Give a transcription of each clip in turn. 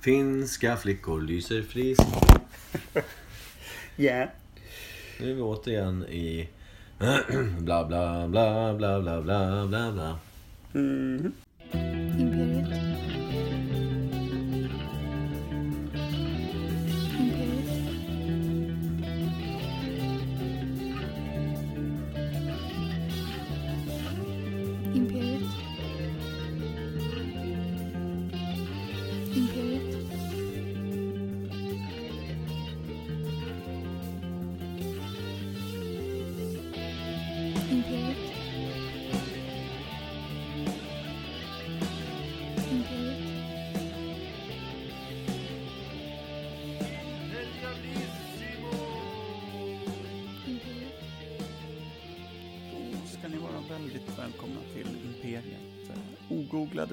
Finska flickor lyser friskt. Ja. Nu är vi återigen i... bla bla bla bla bla bla bla bla. Mhm.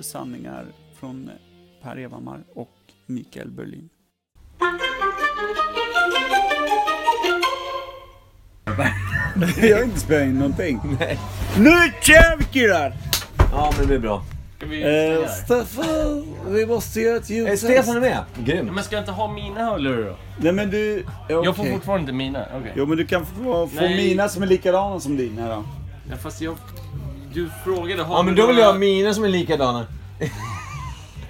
Sanningar från eh, Per Evhammar och Mikael Berlin. Jag har inte spelat in någonting. Nej. Nu kör vi killar! Ja, men det blir bra. Vi Eh, stänga? Stefan, vi måste göra ett Eh, ljudtest. Stefan är med. Grym. Men ska jag inte ha mina hörlurar då? Nej men du... Okay. Jag får fortfarande inte mina. Okej. Jo men du kan få, få Nej. mina som är likadana som dina då. Ja, fast jag... Du frågade... Har Ja, men du då vill jag ha mina som är likadana.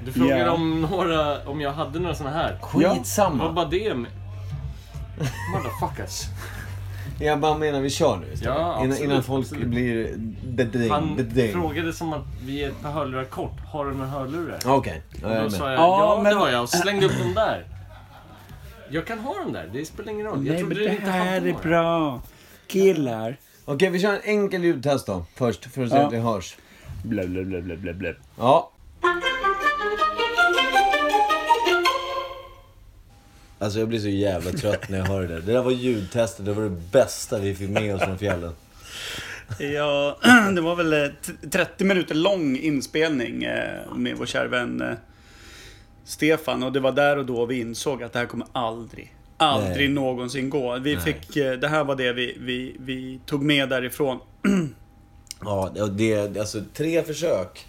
Du frågade Ja. om några... Om jag hade några såna här. Vad Skitsamma. var det med? Motherfuckers. Jag bara menar, vi kör nu istället. Ja, innan, absolut, innan folk absolut. blir bedräng. Han bedräng. frågade som att vi är ett par hörlurar kort. Har du några hörlurar? Ja, Okej, ja, Och jag är då sa med. jag, Ja, ja, men- det har jag. Och slängde upp dem där. Jag kan ha dem där, det spelar ingen roll. Jag Nej men det inte här hade är några. bra. Killar. Okej, vi kör en enkel ljudtest då. Först, för att se Ja. att det hörs. Blä, blä, blä, blä, blä. Ja. Alltså jag blir så jävla trött när jag hör det där. Det där var ljudtestet, det var det bästa vi fick med oss från fjällen. Ja, det var väl eh, t- 30 minuter lång inspelning eh, med vår kära vän eh, Stefan. Och det var där och då vi insåg att det här kommer aldrig, aldrig Nej. någonsin gå. Vi Nej. fick, eh, det här var det vi, vi, vi tog med därifrån. Ja, det- alltså tre försök.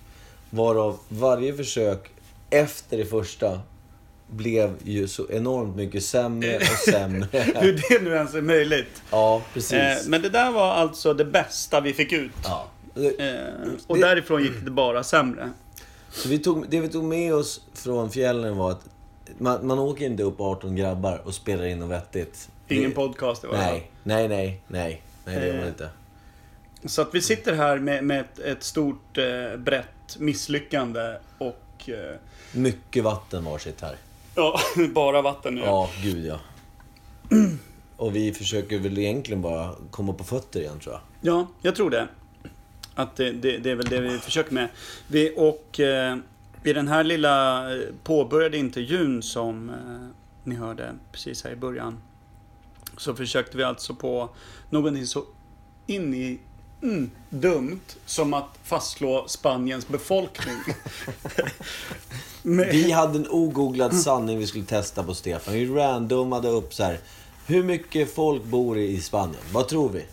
Varav varje försök efter det första blev ju så enormt mycket sämre och sämre. Hur det nu ens är möjligt. Ja, precis. Eh, men det där var alltså det bästa vi fick ut. Ja. Eh, och Det- därifrån gick det bara sämre. Så vi tog, det vi tog med oss från fjällen var att man, man åker inte upp 18 grabbar och spelar in något vettigt. Ingen det, podcast varje fall. Nej, nej, nej, nej. Nej, det gör man Eh, inte. Så att vi sitter här med, med ett, ett stort eh, brett misslyckande och eh, Mycket vatten varsitt här. Ja, bara vatten nu. Ja, gud ja. Och vi försöker väl egentligen bara komma på fötter igen tror jag. Ja, jag tror det. Att det, det, det är väl det vi försöker med. Vi, och eh, i den här lilla eh, påbörjade intervjun som eh, ni hörde precis här i början. Så försökte vi alltså på någonting så in i mm, dumt som att fastslå Spaniens befolkning. Med- Vi hade en ogooglad sanning vi skulle testa på Stefan. Vi randomade upp så här. Hur mycket folk bor i Spanien? Vad tror vi?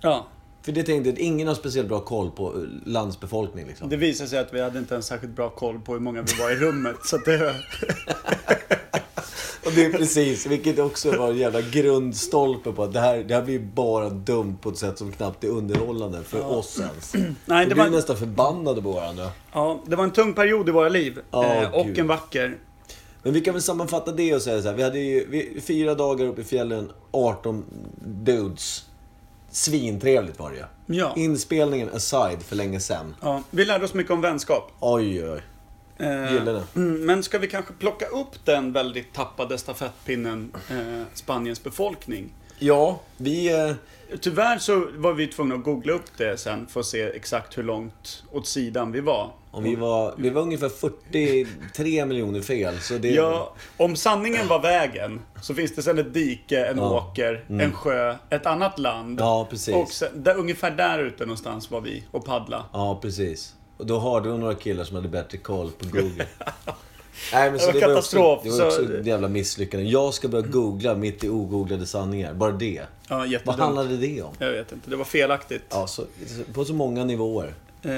ja, För det tänkte jag ingen har speciellt bra koll på eh, landsbefolkning liksom. det visade sig att vi hade inte en särskilt bra koll på hur många vi var i rummet. Så det, Och det är precis, vilket också var en jävla grundstolpe på att det här, det här blir bara dumt på ett sätt som knappt är underhållande för oss ens. Nej, det det var- var... nästan förbannade på varandra. ja, det var en tung period i våra liv. Ja, eh, och gud. en vacker. Men vi kan väl sammanfatta det och säga så här. Vi hade ju vi, fyra dagar uppe i fjällen, 18 dudes. Svintrevligt var det ju. Ja. Inspelningen aside för länge sedan. Ja, vi lärde oss mycket om vänskap. Oj, oj. Eh, Gyllene. mm, Men ska vi kanske plocka upp den väldigt tappade stafettpinnen, eh, Spaniens befolkning? Ja, vi... Eh, Tyvärr så var vi tvungna att googla upp det sen för att se exakt hur långt åt sidan vi var. vi, var, vi var ungefär 43 miljoner fel. Så det... Ja, om sanningen var vägen så finns det sen ett dike, en Ja. åker, en sjö, ett annat land. Ja, precis. Och sen, där, ungefär där ute någonstans var vi och paddla. Ja, precis. Och då hade vi några killar som hade bättre koll på Google. Nej, men så Det var det katastrof, Var också, det var också så- ett jävla misslyckande. Jag ska börja googla mitt i ogooglade sanningar. Bara det. Ja, Vad handlade det om? Jag vet inte, det var felaktigt. Ja, så, på så många nivåer. Eh,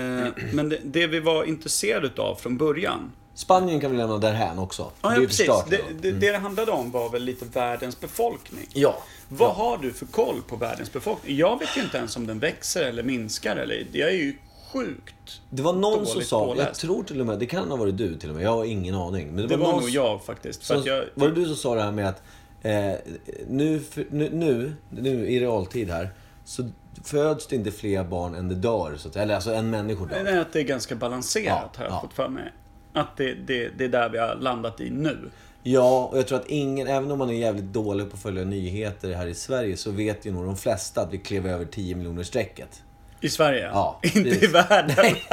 men det, det vi var intresserade av från början, Spanien kan vi lämna därhän också. Ja, det ja precis. förstört Det, redan. det, det det handlade om var väl lite världens befolkning. Ja. Vad har du för koll på världens befolkning? Jag vet ju inte ens om den växer eller minskar. Eller, jag är ju sjukt. Det var någon som sa, jag påläst. tror till och med, det kan ha varit du till och med, jag har ingen aning. Men det, Det var någon nog jag faktiskt. Som, jag, Var det du som sa det här med att eh, nu, nu, nu, nu i realtid här, så föds det inte fler barn än det dör. Så att, eller alltså en människor dör. Nej, att det är ganska balanserat Ja, har jag ja. fått för mig. Att det, det, det är där vi har landat i nu. Ja, och jag tror att ingen, även om man är jävligt dålig på att följa nyheter här i Sverige, så vet ju nog de flesta att vi klev över 10 miljoner strecket. I Sverige. Ja, Inte i precis. världen.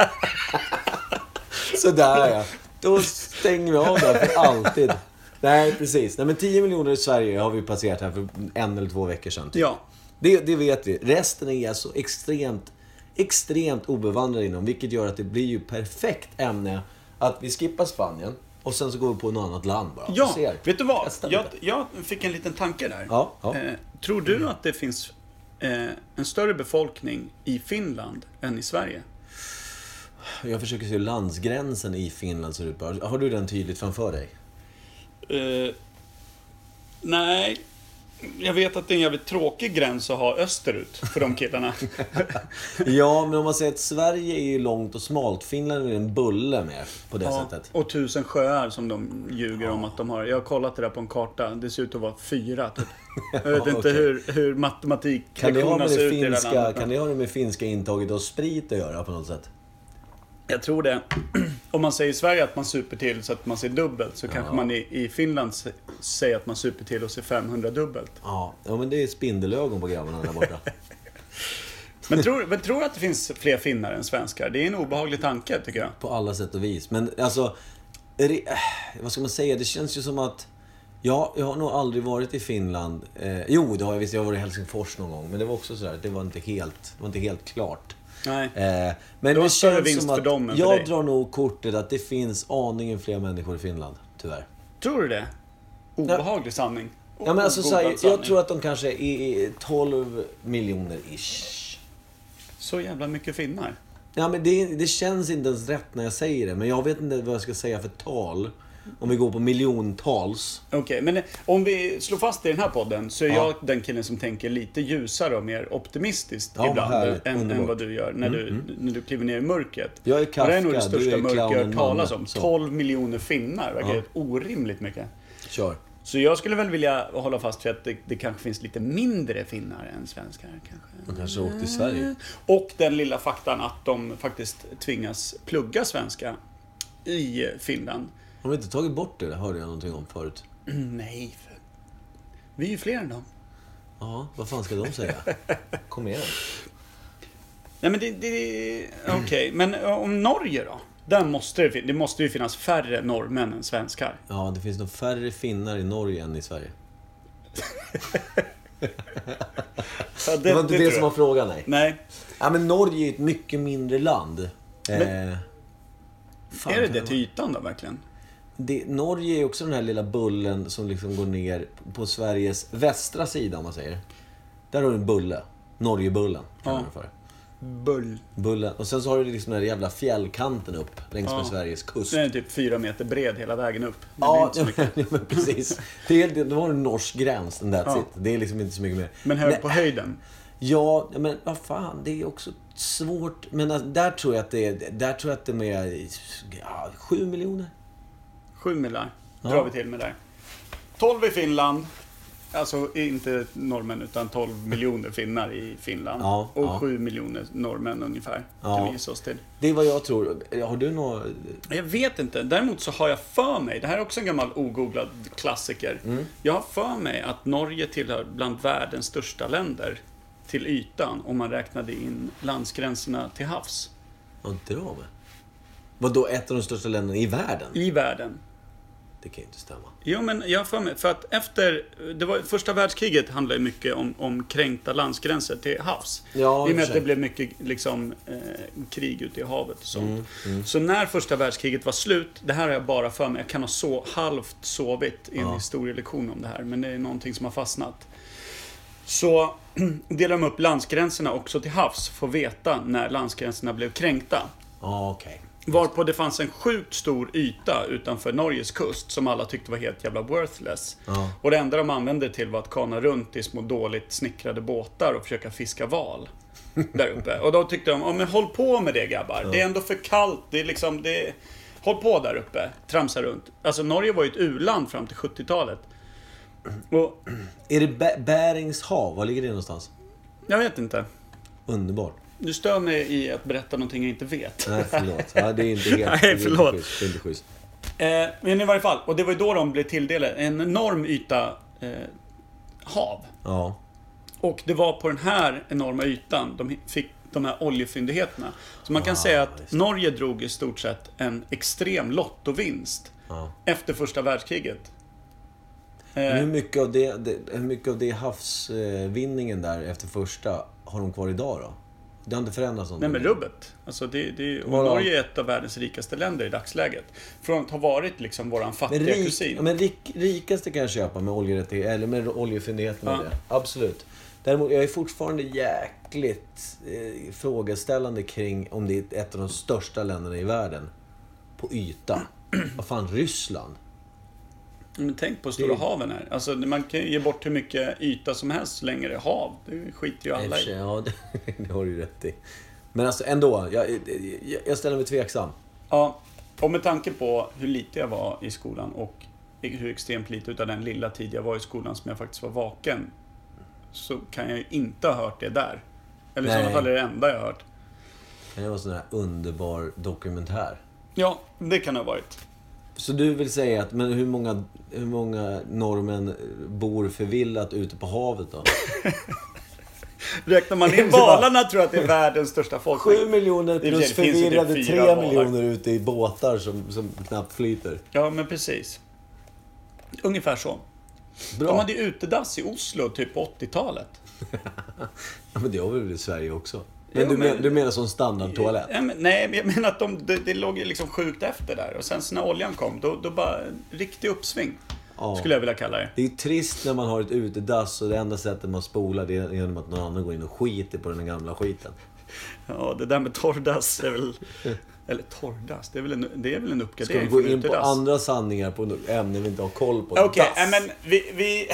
Sådär ja. Då stänger vi av det här för alltid. Nej, precis. Nej, men 10 miljoner i Sverige har vi passerat här för en eller två veckor sedan. typ. Ja. Det, det vet vi. Resten är så extremt, extremt obevandrad inom. Vilket gör att det blir ju perfekt ämne att vi skippar Spanien och sen så går vi på något annat land bara. Ja, vet du vad? Jag, jag fick en liten tanke där. Ja, ja. Eh, tror du att det finns eh, en större befolkning i Finland än i Sverige? Jag försöker se hur landsgränsen i Finland ser ut. Har du den tydligt framför dig? Eh, nej. Jag vet att det är en jävligt tråkig gräns att ha österut för de killarna. Ja, men om man säger att Sverige är ju långt och smalt. Finland är en bulle mer på det Ja, sättet. och tusen sjöar som de ljuger om att de har. Jag har kollat det där på en karta. Det ser ut att vara fyra typ. Jag vet inte okej. hur, hur matematik Kan det, ha med det ut i det här finska, kan det ha med finska intaget av sprit att göra på något sätt? Jag tror det. Om man säger i Sverige att man super till så att man ser dubbelt så kanske man i, i Finland säger att man super till och ser 500 dubbelt. Ja, ja men det är spindelögon på grabbarna där borta. Men tror, men tror att det finns fler finnar än svenskar? Det är en obehaglig tanke tycker jag. På alla sätt och vis. Men alltså, det, äh, vad ska man säga? Det känns ju som att... Ja, jag har nog aldrig varit i Finland. Eh, jo, det har jag visst. Jag har varit i Helsingfors någon gång. Men det var också sådär, det var inte helt, det var inte helt klart. Nej. Eh, men Det känns vinst som för att... dem än för jag dig. drar nog kortet att det finns aningen fler människor i Finland. Tyvärr. Tror du det? Obehaglig sanning. Ja, men alltså, så Ogooglad här, sanning. jag tror att de kanske är 12 miljoner ish. Så jävla mycket finnar. Ja, men det, det känns inte ens rätt när jag säger det. Men jag vet inte vad jag ska säga för tal. Om vi går på miljontals. Okej, men om vi slår fast i den här podden så är Ja. jag den killen som tänker lite ljusare och mer optimistiskt Ja, ibland än, än vad du gör när, du, när du kliver ner i mörkret. Jag är Och det är nog det Kafka, största mörker jag hört talas om. Så. 12 miljoner finnar verkar Ja. orimligt mycket. Kör. Så jag skulle väl vilja hålla fast vid att det, det kanske finns lite mindre finnar än svenskar. Kanske. De kanske åkte till Sverige. Och den lilla faktan att de faktiskt tvingas plugga svenska i Finland. Har de inte tagit bort det? Det hörde jag någonting om förut. Nej, för... vi är ju fler än dem. Ja, vad fan ska de säga? Kom igen. Nej men det... det Okej, men eh, om Norge då? Där måste det, det måste ju finnas färre norrmän än svenskar. Ja, det finns nog färre finnar i Norge än i Sverige. Ja, Det var inte det, tror som jag. var frågan, nej. Nej. Ja, men Norge är ett mycket mindre land. Men- eh, fan, är det det till ytan då verkligen? Det, Norge är också den här lilla bullen som liksom går ner på Sveriges västra sida, om man säger. Där har du en bulle. Norgebullen, kallar Ja. för. Bull. Bullen. Och sen så har du liksom den här jävla fjällkanten upp längs med Ja. Sveriges kust. Den är typ fyra meter bred hela vägen upp. Det blir Ja, ja, men precis. Det är, det var en norsk gräns, and that's Ja. it. Det är liksom inte så mycket mer. Men hög på höjden. Ja, men vad fan, det är också svårt. Men alltså, där tror jag att det är, där tror jag att det är ja, sju miljoner. Sju millar Ja. drar vi till med där. 12 i Finland. Alltså inte norrmän utan 12 miljoner finnar i Finland. Ja, och ja. 7 miljoner norrmän ungefär. Ja. Kan vi gissa oss till. Det är vad jag tror. Har du något... Jag vet inte. Däremot så har jag för mig, det här är också en gammal ogooglad klassiker. Mm. Jag har för mig att Norge tillhör bland världens största länder till ytan om man räknade in landsgränserna till havs. Ja, dra med. Vadå, ett av de största länderna i världen? I världen. Det kan ju inte stämma. Jo, men jag för mig, för att efter, det var, första världskriget handlade mycket om, om kränkta landsgränser till havs. Ja, I och med för att det blev mycket liksom, eh, krig ute i havet och sånt. Mm, Så när första världskriget var slut, det här har jag bara för mig, jag kan ha så, halvt sovit i en Ja. historielektion om det här, men det är någonting som har fastnat. Så delar de upp landsgränserna också till havs, får veta när landsgränserna blev kränkta. Ja, okej. Varpå det fanns en sjukt stor yta utanför Norges kust som alla tyckte var helt jävla worthless. Ja. Och det enda de använde till var att kana runt i små dåligt snickrade båtar och försöka fiska val. Där uppe. Och då tyckte de, ja men håll på med det grabbar. Det är ändå för kallt. Det är liksom, det är... Håll på där uppe. Tramsa runt. Alltså Norge var ju ett u-land fram till 70-talet. Och Är det Bä- Bärings hav? Var ligger det någonstans? jag vet inte. Underbart. Du stör mig i att berätta någonting jag inte vet. Nej, förlåt. Ja, det är inte helt... Nej, förlåt. Det är inte schysst. Eh, men i varje fall, och det var ju då de blev tilldelade en enorm yta eh, hav. Ja. Och det var på den här enorma ytan de fick de här oljefyndigheterna. Så man kan säga att Norge drog i stort sett en extrem lottovinst ja. efter första världskriget. Men hur Eh, mycket av det, det, hur mycket av det havsvinningen där efter första har de kvar idag då? Det har inte förändrats nej någonting? men rubbet. Alltså det, det? Norge är ett av världens rikaste länder i dagsläget. Från att ha varit liksom våran Men, fattiga rik, kusin. ja, men rik, rikaste kan jag köpa med oljerättigheter, eller med oljefyndigheterna Ja. det. Absolut. Däremot, jag är fortfarande jäkligt eh, frågeställande kring om det är ett av de största länderna i världen. På yta. Vad fan, Ryssland? Men tänk på stora Det- haven här. Alltså man kan ju ge bort hur mycket yta som helst så länge det är hav. Det skiter ju alla i. Ja, det, har du ju rätt i. Men alltså ändå, jag, jag, jag ställer mig tveksam. Ja, och med tanke på hur lite jag var i skolan och hur extremt lite utav den lilla tid jag var i skolan som jag faktiskt var vaken. Så kan jag ju inte ha hört det där. Eller i sådana fall är det enda jag har hört. Det var en sån här underbar dokumentär. Ja, det kan det ha varit. Så du vill säga att, men hur många, hur många norrmän bor förvillat ute på havet då? Räknar man in valarna tror jag att det är världens största folkmängd. Sju miljoner plus ju förvirrade typ tre valar. miljoner ute i båtar som, som knappt flyter. Ja, men precis. Ungefär så. Bra. De hade ju utedass i Oslo typ på 80-talet. Ja, men det har vi väl i Sverige också? Men, du, men... du menar som standardtoalett? Ja, men, nej, men jag menar att de, det, det låg ju liksom sjukt efter där. Och sen så när oljan kom, då, då bara riktig uppsving. Ja. Skulle jag vilja kalla det. Det är trist när man har ett utedass och det enda sättet man spolar det är genom att någon annan går in och skiter på den gamla skiten. Ja, det där med torrdass är väl... Eller torrdass, det är väl en, det är väl en Ska uppgradering vi gå in på andra sanningar på ämnen vi inte har koll på? Okej, nej, men vi, vi,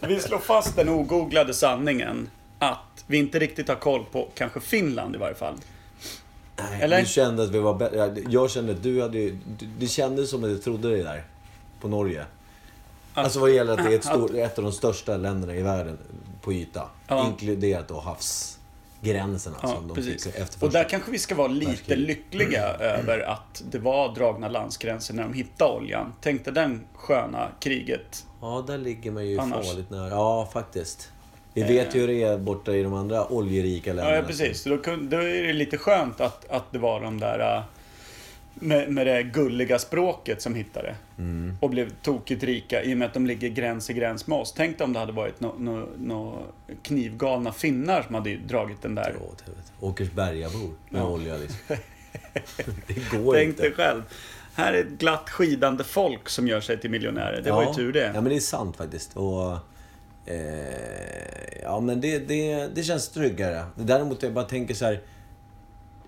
vi slår fast den ogooglade sanningen att vi inte riktigt har koll på kanske Finland i varje fall. Nej, Eller? Du kände att vi var bättre. Jag kände att du hade Det kändes som att du trodde det där. På Norge. Alltså vad gäller att det är ett, stort, ett av de största länderna i världen på yta. Ja. Inkluderat då havsgränserna Ja, som de precis. fick efter Och där kanske vi ska vara lite världskriget. lyckliga över att det var dragna landsgränser när de hittade oljan. Tänk dig den sköna kriget. Ja, där ligger man ju Annars. farligt nära. Ja, faktiskt. Vi vet ju hur det är borta i de andra oljerika länderna. Ja, precis. Då, då är det lite skönt att, att det var de där... äh, Med, med det gulliga språket som hittade. Mm. Och blev tokigt rika i och med att de ligger gräns i gräns med oss. Tänk om det hade varit några no, no knivgalna finnar som hade dragit den där. Ja. Åkersbergabor med Ja. olja liksom. det går Tänk inte. dig själv. Här är ett glatt skidande folk som gör sig till miljonärer. Det var ju tur det. Ja, men det är sant faktiskt. Och, eh, ja, men det, det, det känns tryggare. Däremot jag bara tänker så här.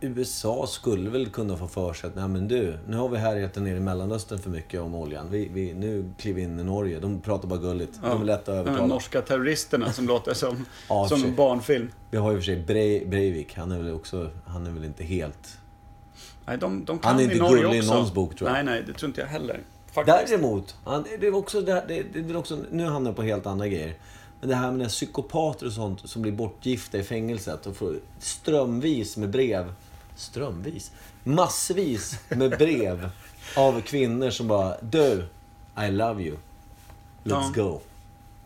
USA skulle väl kunna få för sig att, nej men du, nu har vi härjat nere i Mellanöstern för mycket om oljan. Vi, vi, nu kliver vi in i Norge. De pratar bara gulligt. De är lätta att De övertala. norska terroristerna som låter som, Ja, som en barnfilm. Vi har ju för sig Bre Breivik. Han är väl också, han är väl inte helt... Nej, de, de kan Han är i inte Norge gullig i någons bok, tror jag. Nej, nej, det tror inte jag heller. Faktiskt. Däremot, han, det är också, det, det, det är också, nu hamnar jag på helt andra grejer. Men det här med psykopater och sånt som blir bortgifta i fängelset och får strömvis med brev. Strömvis? Massvis med brev av kvinnor som bara Du, I love you. Let's Ja. go.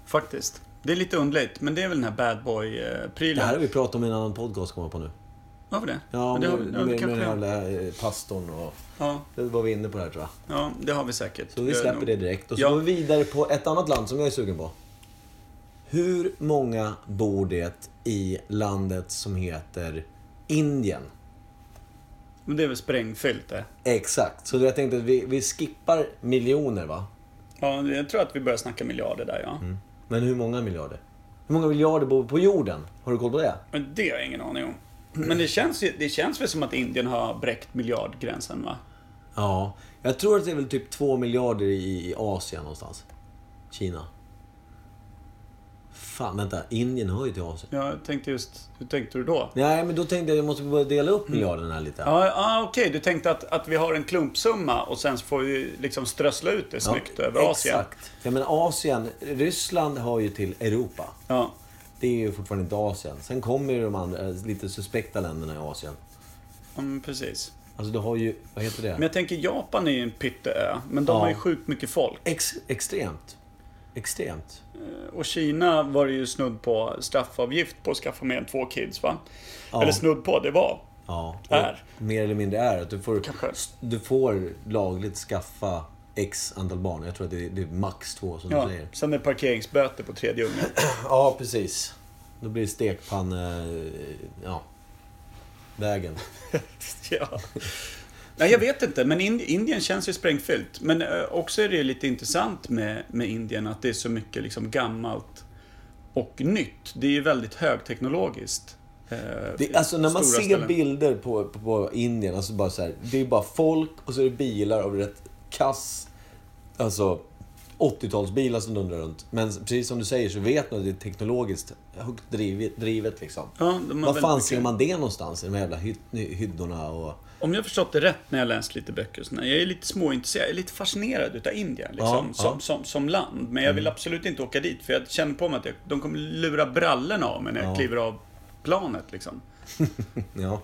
Faktiskt. Det är lite underligt, men det är väl den här bad Det boy-prylen. här har vi pratat om i en annan podcast, kommer jag på nu. Var vi det? Ja, Men det, har, med, ja, med, kanske den har. jävla eh, pastorn och... Ja, Det var vi inne på det här tror jag. ja, det har vi säkert. Så vi släpper det direkt och så Ja. går vi vidare på ett annat land som jag är sugen på. Hur många bor det i landet som heter Indien? Men det är väl sprängfyllt det. Exakt. Så jag tänkte att vi, vi skippar miljoner va? Ja, jag tror att vi börjar snacka miljarder där, ja. Men hur många miljarder? Hur många miljarder bor på jorden? Har du koll på det? Men det har jag ingen aning om. Men det känns, det känns väl som att Indien har bräckt miljardgränsen va? Ja. Jag tror att det är väl typ två miljarder i, i Asien någonstans. Kina. Fan, vänta. Indien hör ju till Asien. Jag tänkte just, hur tänkte du då? Nej, men då tänkte jag att jag måste börja dela upp miljarderna lite. Ja, ja okej. Du tänkte att, att vi har en klumpsumma och sen så får vi liksom strössla ut det snyggt över Asien. Exakt. Ja, men Asien, Ryssland hör ju till Europa. Ja. Det är ju fortfarande inte Asien. Sen kommer ju de andra, eh, lite suspekta länderna i Asien. Mm, precis. Alltså du har ju, vad heter det? Men jag tänker Japan är ju en pytteö. Men de Ja. har ju sjukt mycket folk. Ex, extremt. Extremt. Och Kina var det ju snudd på straffavgift på att skaffa än två kids va? Ja. Eller snudd på, det var. Ja. Är. Mer eller mindre är att du får, Kanske. du får lagligt skaffa X antal barn. Jag tror att det är, det är max två som Ja. du säger. Sen är det parkeringsböter på tredje ungen. Ja, precis. Då blir det stekpanne... Ja. Vägen. ja. Nej, jag vet inte, men Ind- Indien känns ju sprängfyllt. Men eh, också är det lite intressant med, med Indien att det är så mycket liksom gammalt och nytt. Det är ju väldigt högteknologiskt. Eh, Det, alltså när man ser ställen. bilder på, på, på Indien, alltså bara så här, det är bara folk och så är det bilar av rätt kass, alltså 80-talsbilar som dundrar runt. Men precis som du säger så vet man att det är teknologiskt högt drivet, drivet liksom. Ja, väldigt fan mycket- ser man det någonstans? I de jävla hyd, hyddorna och... Om jag förstått det rätt när jag läst lite böcker och Jag är lite småintresserad, jag är lite fascinerad utav Indien liksom, Ja, som, ja. Mm. Som, som land. Men jag vill absolut inte åka dit för jag känner på mig att jag, de kommer lura brallorna av mig när jag Ja. kliver av planet liksom. Ja.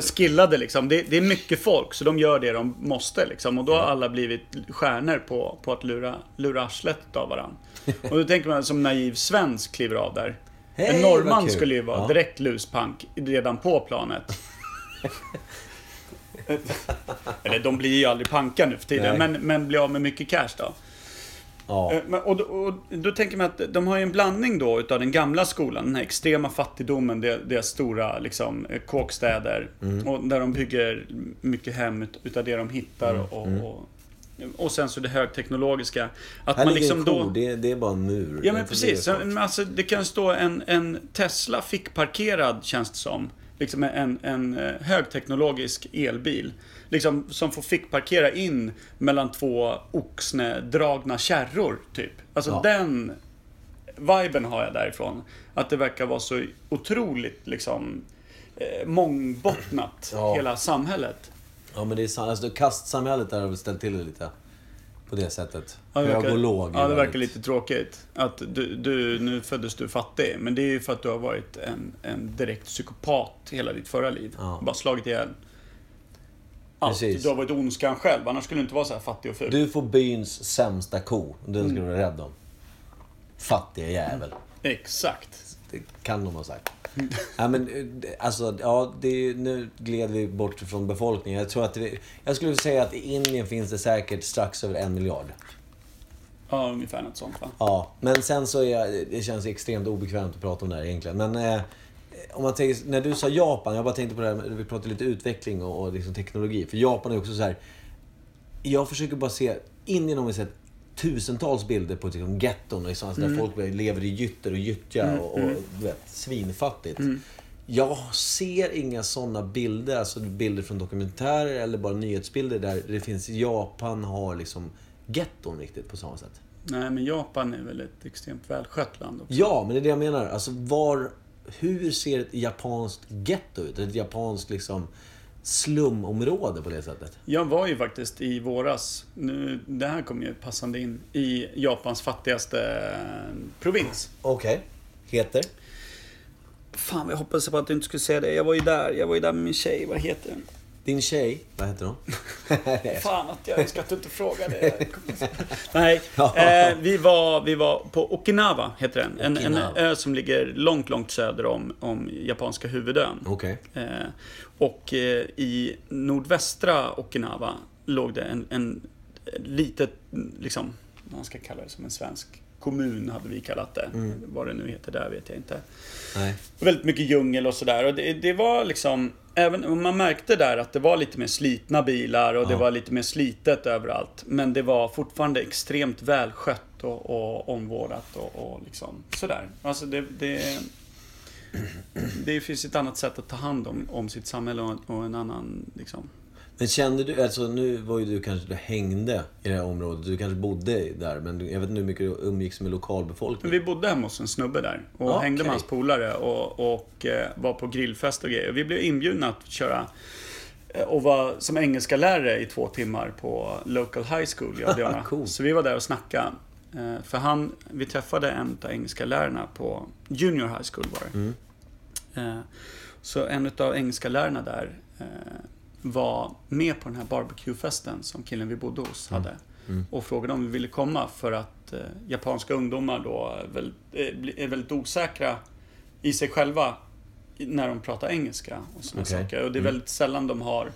Skillade liksom. Det, det är mycket folk så de gör det de måste liksom. Och då har alla blivit stjärnor på, på att lura, lura arslet av varandra. Och då tänker man som naiv svensk kliver av där. Hej, en norrman kul. skulle ju vara Ja. direkt luspank redan på planet. Eller de blir ju aldrig panka nu för tiden, Nej. men, men blir av med mycket cash då. Ja. Eh, Och då, och då tänker man att de har ju en blandning då utav den gamla skolan, den här extrema fattigdomen, deras stora liksom, eh, kåkstäder. Mm. Och där de bygger mycket hem ut- utav det de hittar. Mm, Och, och, och sen så det högteknologiska. Att Här man liksom en då... ko, det, det är bara en mur. Ja men precis. alltså, det kan stå en, en Tesla fick parkerad känns det som. Liksom en, en eh, högteknologisk elbil. Liksom, som får fick parkera in mellan två oxnedragna kärror, typ. Alltså Ja. den viben har jag därifrån. Att det verkar vara så otroligt liksom eh, mångbottnat, Ja. hela samhället. Ja men det är sant. Alltså kastsamhället där har väl ställt till det lite. På det sättet. Ja, det verkar, låg. ja, det verkar lite tråkigt. Att du, du, nu föddes du fattig. Men det är ju för att du har varit en, en direkt psykopat hela ditt förra liv. Ja. Bara slagit ihjäl Precis. Du har varit ondskan själv. Annars skulle du inte vara så här fattig och ful. Du får byns sämsta ko. Den ska du vara rädd om. Fattiga jävel. Exakt. Det kan de ha sagt. Ja, men, alltså, ja, det är, nu gled vi bort från befolkningen. Jag tror att det, Jag skulle säga att i Indien finns det säkert strax över en miljard. Ja, ungefär något sånt va? Ja, men sen så är jag, det känns extremt obekvämt att prata om det här egentligen. Men eh, om man tänker, när du sa Japan, jag bara tänkte på det här, vi pratade lite utveckling och, och liksom teknologi. För Japan är också så här. Jag försöker bara se, Indien har vi sett tusentals bilder på liksom, getton, liksom, alltså, där folk lever i gytter och gyttja och, och du vet, svinfattigt. Jag ser inga sådana bilder, alltså bilder från dokumentärer eller bara nyhetsbilder där det finns Japan har liksom getton riktigt på samma sätt. Nej, men Japan är väl ett extremt välskött land också. Ja, men det är det jag menar. Alltså var... Hur ser ett japanskt getto ut? Ett japanskt liksom slumområde på det sättet? Jag var ju faktiskt i våras, nu, det här kommer ju passande in, i Japans fattigaste eh, provins. Okej. Heter? Fan, jag hoppas på att du inte skulle säga det. Jag var ju där, jag var ju där med min tjej. Vad heter den? Din tjej? Vad heter hon? Fan att jag ska inte fråga det. Nej, Ja. eh, vi, var, vi var på Okinawa, heter den. En, en ö som ligger långt, långt söder om, om japanska huvudön. Okej. Eh, och eh, i nordvästra Okinawa låg det en, en litet, liksom, man ska kalla det som en svensk kommun hade vi kallat det. Vad det nu heter där vet jag inte. Nej. Väldigt mycket djungel och sådär. Och det, det var liksom, även om man märkte där att det var lite mer slitna bilar och det Ja. var lite mer slitet överallt. Men det var fortfarande extremt välskött och, och omvårdat och, och liksom sådär. Alltså det, det, det finns ett annat sätt att ta hand om, om sitt samhälle och, och en annan liksom. Men kände du, alltså nu var ju du kanske, du hängde i det här området, du kanske bodde där, men jag vet inte hur mycket du umgicks med Men lokalbefolkningen. vi bodde hemma hos en snubbe där och Okej. hängde med hans polare och, och eh, var på grillfest och grejer. Vi blev inbjudna att köra eh, och vara som engelska lärare i två timmar på Local High School i Adiana. Coolt. Så vi var där och snackade. Eh, För han, vi träffade en av engelska lärarna på Junior High School var det. Mm. Så en av engelska lärarna där var med på den här barbecuefesten som killen vi bodde hos hade. Mm. Och frågade om vi ville komma för att eh, japanska ungdomar då är, väl, är, bli- är väldigt osäkra i sig själva när de pratar engelska och såna Okej. saker. Och det är Mm. väldigt sällan de har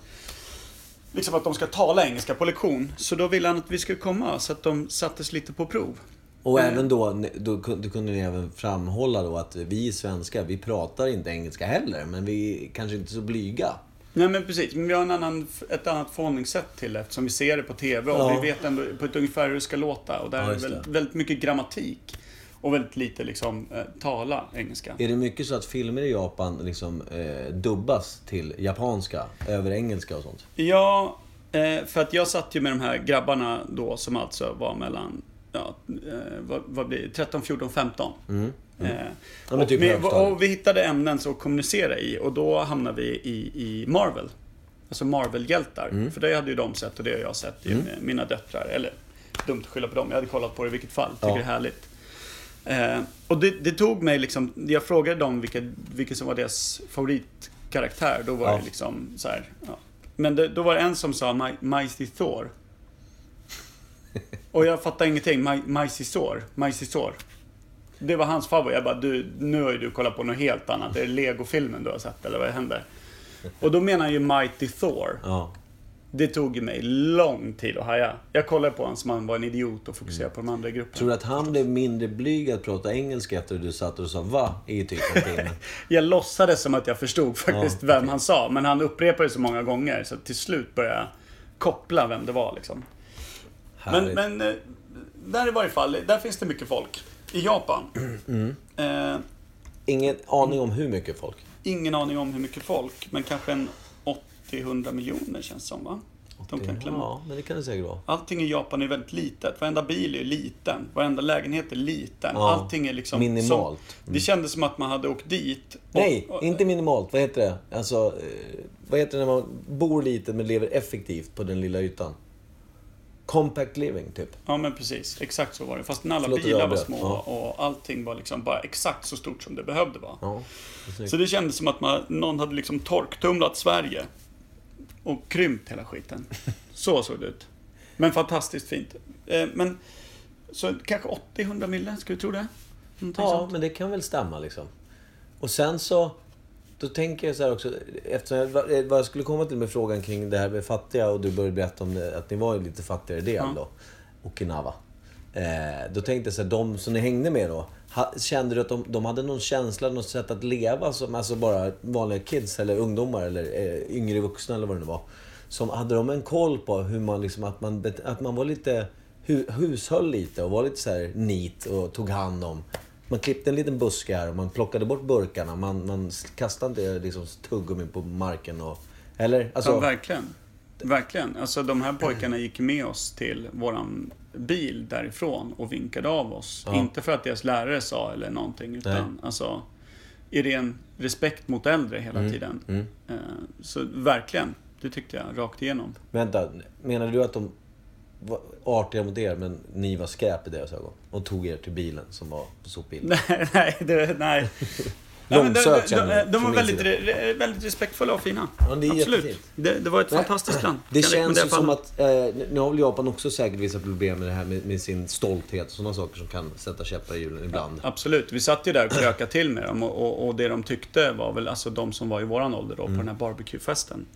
Liksom att de ska tala engelska på lektion. Så då ville han att vi skulle komma så att de sattes lite på prov. Och Eh. även då, då, då kunde ni även framhålla då att vi svenskar, vi pratar inte engelska heller, men vi är kanske inte så blyga. Nej men precis, men vi har en annan, ett annat förhållningssätt till det eftersom vi ser det på TV och Ja. vi vet ändå på ett ungefär hur det ska låta. Och där Ja, är väldigt, väldigt mycket grammatik. Och väldigt lite liksom eh, tala engelska. Är det mycket så att filmer i Japan liksom eh, dubbas till japanska, över engelska och sånt? Ja, eh, för att jag satt ju med de här grabbarna då som alltså var mellan, ja, eh, vad, vad blir det, 13, 14, 15. Mm. Eh, Ja, typ vi, och vi hittade ämnen att kommunicera i och då hamnade vi i, i Marvel. Alltså Marvel-hjältar. Mm. För det hade ju de sett och det har jag sett i med mina döttrar. Eller dumt att skylla på dem, jag hade kollat på det i vilket fall. Tycker Ja. det är härligt. Eh, och det, det tog mig liksom, jag frågade dem vilka, vilka som var deras favoritkaraktär. Då var Ja. det liksom så här, ja. Men det, då var det en som sa Mi- Mighty Thor. Och jag fattade ingenting. Mi- Mighty Thor. Mighty Thor. Det var hans favorit. Jag bara, du, nu har ju du kollat på något helt annat. Är det Lego-filmen du har sett eller vad händer? Och då menar han ju Mighty Thor. Ja. Det tog mig lång tid att haja. Jag kollade på honom som han var en idiot och fokuserade på de andra grupperna. Tror du att han blev mindre blyg att prata engelska efter att du satt och sa va i typ? Jag låtsades som att jag förstod faktiskt Ja, vem okej. han sa. Men han upprepade det så många gånger så till slut började jag koppla vem det var liksom. Men, Härligt. men eh, där i varje fall, där finns det mycket folk. I Japan. Mm. Eh, Ingen aning om hur mycket folk. ingen aning om hur mycket folk, men kanske en 80-100 miljoner känns som va? De kan klämma. Ja, men det kan det säkert vara. Allting i Japan är väldigt litet. Varenda bil är liten. Varenda lägenhet är liten. Ja, Allting är liksom... minimalt. Som, det kändes som att man hade åkt dit. och- Nej, inte minimalt. Vad heter det? Alltså, eh, vad heter det när man bor lite men lever effektivt på den lilla ytan? Compact living, typ. Ja men precis, exakt så var det. Fast när alla Förlåt bilar var små Ja. och allting var liksom bara exakt så stort som det behövde vara. Ja. Så det kändes som att man, någon hade liksom torktumlat Sverige. Och krympt hela skiten. Så såg det ut. Men fantastiskt fint. Eh, Men, så kanske 80-100 mille, skulle du tro det? Någonting Ja, sånt. men det kan väl stämma liksom. Och sen så... Då tänker jag så här också, eftersom jag, vad vad jag skulle komma till med frågan kring det här med fattiga och du började berätta om det, att ni var en lite fattigare del Ja. då. Okinawa. Eh, då tänkte jag så här, de som ni hängde med då. Ha, kände du att de, de hade någon känsla, något sätt att leva som alltså bara vanliga kids eller ungdomar eller eh, yngre vuxna eller vad det nu var. Som, hade de en koll på hur man liksom, att man, att man var lite, hu, hushöll lite och var lite så här neat och tog hand om. Man klippte en liten buske här och man plockade bort burkarna. Man, man kastade inte liksom tuggummi på marken och... Eller? Alltså, Ja, verkligen. Verkligen. Alltså de här pojkarna gick med oss till våran bil därifrån och vinkade av oss. Ja. Inte för att deras lärare sa eller någonting, utan Nej. alltså i ren respekt mot äldre hela tiden. mm. Eh, Så verkligen, det tyckte jag rakt igenom. Vänta, menar du att de var artiga mot er men ni var skräp i deras ögon? Och tog er till bilen som var på sopbilen? Nej, nej, det, nej. Ja, de, Långsökt, de, de, du, de var väldigt, re, väldigt respektfulla och fina. Ja, det Absolut. Det, det var ett fantastiskt land. Det känns ju som att, eh, nu har väl Japan också säkert vissa problem med det här med, med sin stolthet och sådana saker som kan sätta käppar i hjulen ibland. Absolut. Vi satt ju där och krökade till med dem och, och, och det de tyckte var väl, alltså de som var i våran ålder då, på den här barbecuefesten.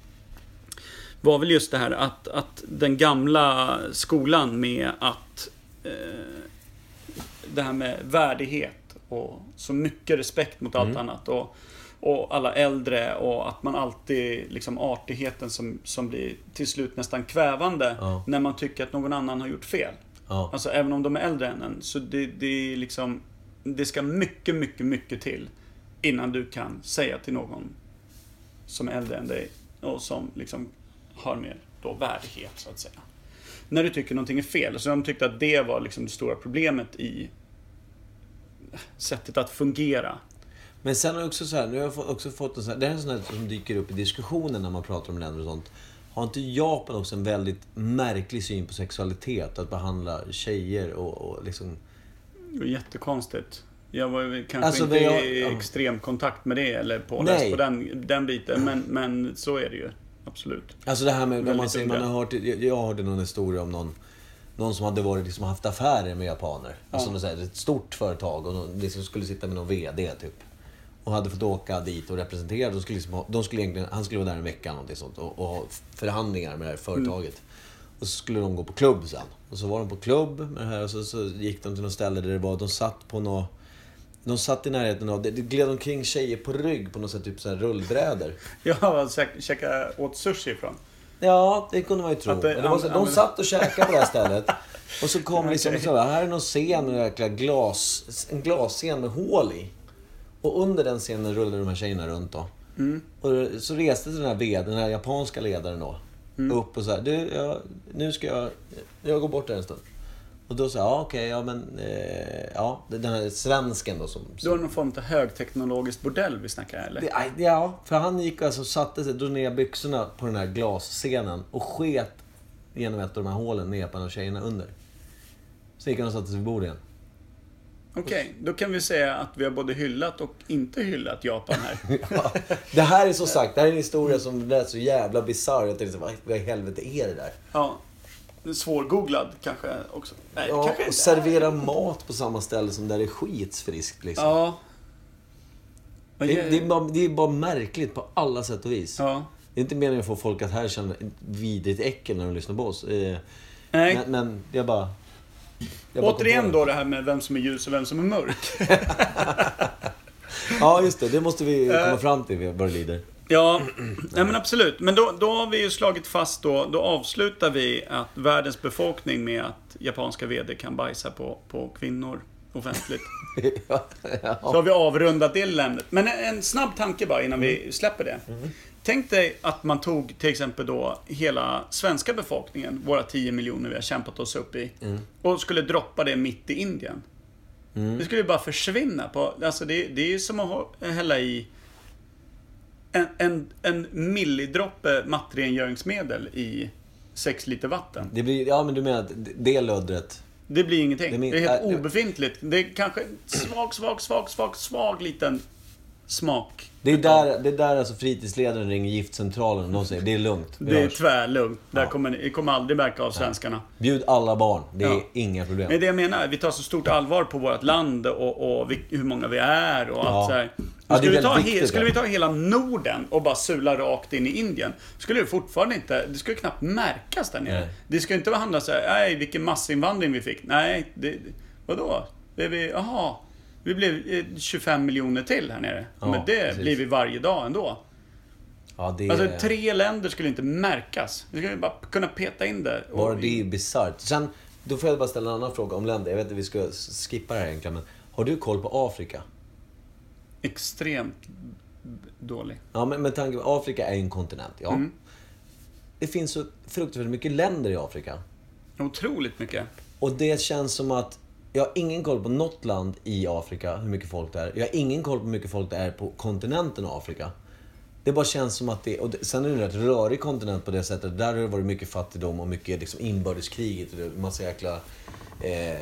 Var väl just det här att, att den gamla skolan med att eh, det här med värdighet och så mycket respekt mot allt annat. Och, och alla äldre och att man alltid, liksom artigheten som, som blir till slut nästan kvävande Ja. när man tycker att någon annan har gjort fel. Ja. Alltså även om de är äldre än en. Så det, det är liksom... Det ska mycket, mycket, mycket till. innan du kan säga till någon som är äldre än dig och som liksom har mer då värdighet så att säga. När du tycker någonting är fel. Så de tyckte att det var liksom det stora problemet i sättet att fungera. Men sen har jag också så här, nu har jag också fått en sån här, det här är en sån här som dyker upp i diskussionen när man pratar om länder och sånt. Har inte Japan också en väldigt märklig syn på sexualitet? Att behandla tjejer och, och liksom... Jättekonstigt. Jag var kanske Alltså, inte jag- i ja. extrem kontakt med det eller påläst på den, den biten. Men, men så är det ju. Absolut. Alltså det här med, man, säger, man har hört, jag, hörde någon historia om någon, någon som hade varit, liksom, haft affärer med japaner. Alltså något så här, ett stort företag och någon, liksom skulle sitta med någon VD typ. Och hade fått åka dit och representera. De skulle liksom, de skulle egentligen, han skulle vara där en vecka någonting sånt och, och ha förhandlingar med det här företaget. Och så skulle de gå på klubb sen. Och så var de på klubb med det här och så, så gick de till något ställe där det var, de satt på något de satt i närheten av, det, gled omkring tjejer på rygg på något sätt, typ så här rullbrädor. Jag har käk- käkat åt sushi ifrån. Ja, det kunde man ju tro. Det- det var så, ja, de satt och käkade på det här stället. Och så kom liksom så här, här är någon scen med jäkla glas, en glasscen med hål i. Och under den scenen rullade de här tjejerna runt då. Mm. Och så reste den här vd, den här japanska ledaren då. Mm. Upp och så här, du, jag, nu ska jag, jag går bort där en stund. Och då sa jag, ja okej, ja men, eh, ja, den här svensken då som... Det var någon form av högteknologiskt bordell vi snackar eller? Det, ja, för han gick alltså satte sig, drog ner byxorna på den här glasscenen och sket genom ett av de här hålen ner på en av tjejerna under. Så gick han och satte sig vid bordet igen. Okej, då kan vi säga att vi har både hyllat och inte hyllat Japan här. Ja, det här är så sagt, det här är en historia som lät så jävla bisarr. Jag tänkte vad i helvete är det där? Ja. Svårgooglad kanske också. Nej, Ja, kanske och servera mat på samma ställe som där det är skitsfriskt liksom. Ja. Vad Det, ger- det, är bara, det är bara märkligt på alla sätt och vis. Ja. Det är inte meningen att få folk att här känna vidrigt äckel när de lyssnar på oss. Eh, Nej. Men, men jag bara... jag bara Återigen det. då det här med vem som är ljus och vem som är mörk. Ja, just det. Det måste vi komma fram till vad det lider. Ja, nej men absolut. Men då, då har vi ju slagit fast då, då avslutar vi att världens befolkning med att japanska VD kan bajsa på, på kvinnor offentligt. ja, Så har vi avrundat det lilla ämnet. Men en, en snabb tanke bara innan vi släpper det. Tänk dig att man tog till exempel då hela svenska befolkningen, våra 10 miljoner vi har kämpat oss upp i, och skulle droppa det mitt i Indien. Det skulle ju bara försvinna. På, alltså det, det är ju som att hälla i en, en, en millidroppe mattrengöringsmedel i 6 liter vatten. det blir, ja, men du menar att det löddret... Det blir ingenting. Det Det, är min- helt äh, det- obefintligt. Det är kanske svag, svag, svag, svag, svag liten smak. Det är där, det är där alltså fritidsledaren ringer giftcentralen och de säger det är lugnt. Det är hörs." tvärlugnt. Där Ja. kommer ni kommer aldrig märka av svenskarna. Bjud alla barn. Det är Ja. inga problem. Men det jag menar, vi tar så stort allvar på vårt land och, och hur många vi är och Ja. allt. Ja, det är skulle, vi ta, viktigt, skulle det. vi ta hela Norden och bara sula rakt in i Indien, skulle det fortfarande inte, det skulle knappt märkas där nere. Nej. Det skulle inte handla så här, nej vilken massinvandring vi fick. Nej, det, vadå? Det är vi, jaha, vi blev eh, 25 miljoner till här nere. Ja, Men det precis. blir vi varje dag ändå. Ja, det. Alltså tre länder skulle inte märkas. Vi skulle bara kunna peta in det. Bara det är bisarrt. Sen, då får jag bara ställa en annan fråga om länder. Jag vet att vi ska skippa det här egentligen, men har du koll på Afrika? Extremt dålig. Ja, men med tanke på Afrika är ju en kontinent, ja. Mm. Det finns så fruktansvärt mycket länder i Afrika. Otroligt mycket. Och det känns som att jag har ingen koll på något land i Afrika, hur mycket folk det är. Jag har ingen koll på hur mycket folk det är på kontinenten Afrika. Det bara känns som att det... Och det, sen är det en rätt rörig kontinent på det sättet. Där har det varit mycket fattigdom och mycket liksom inbördeskriget och massa jäkla... Eh,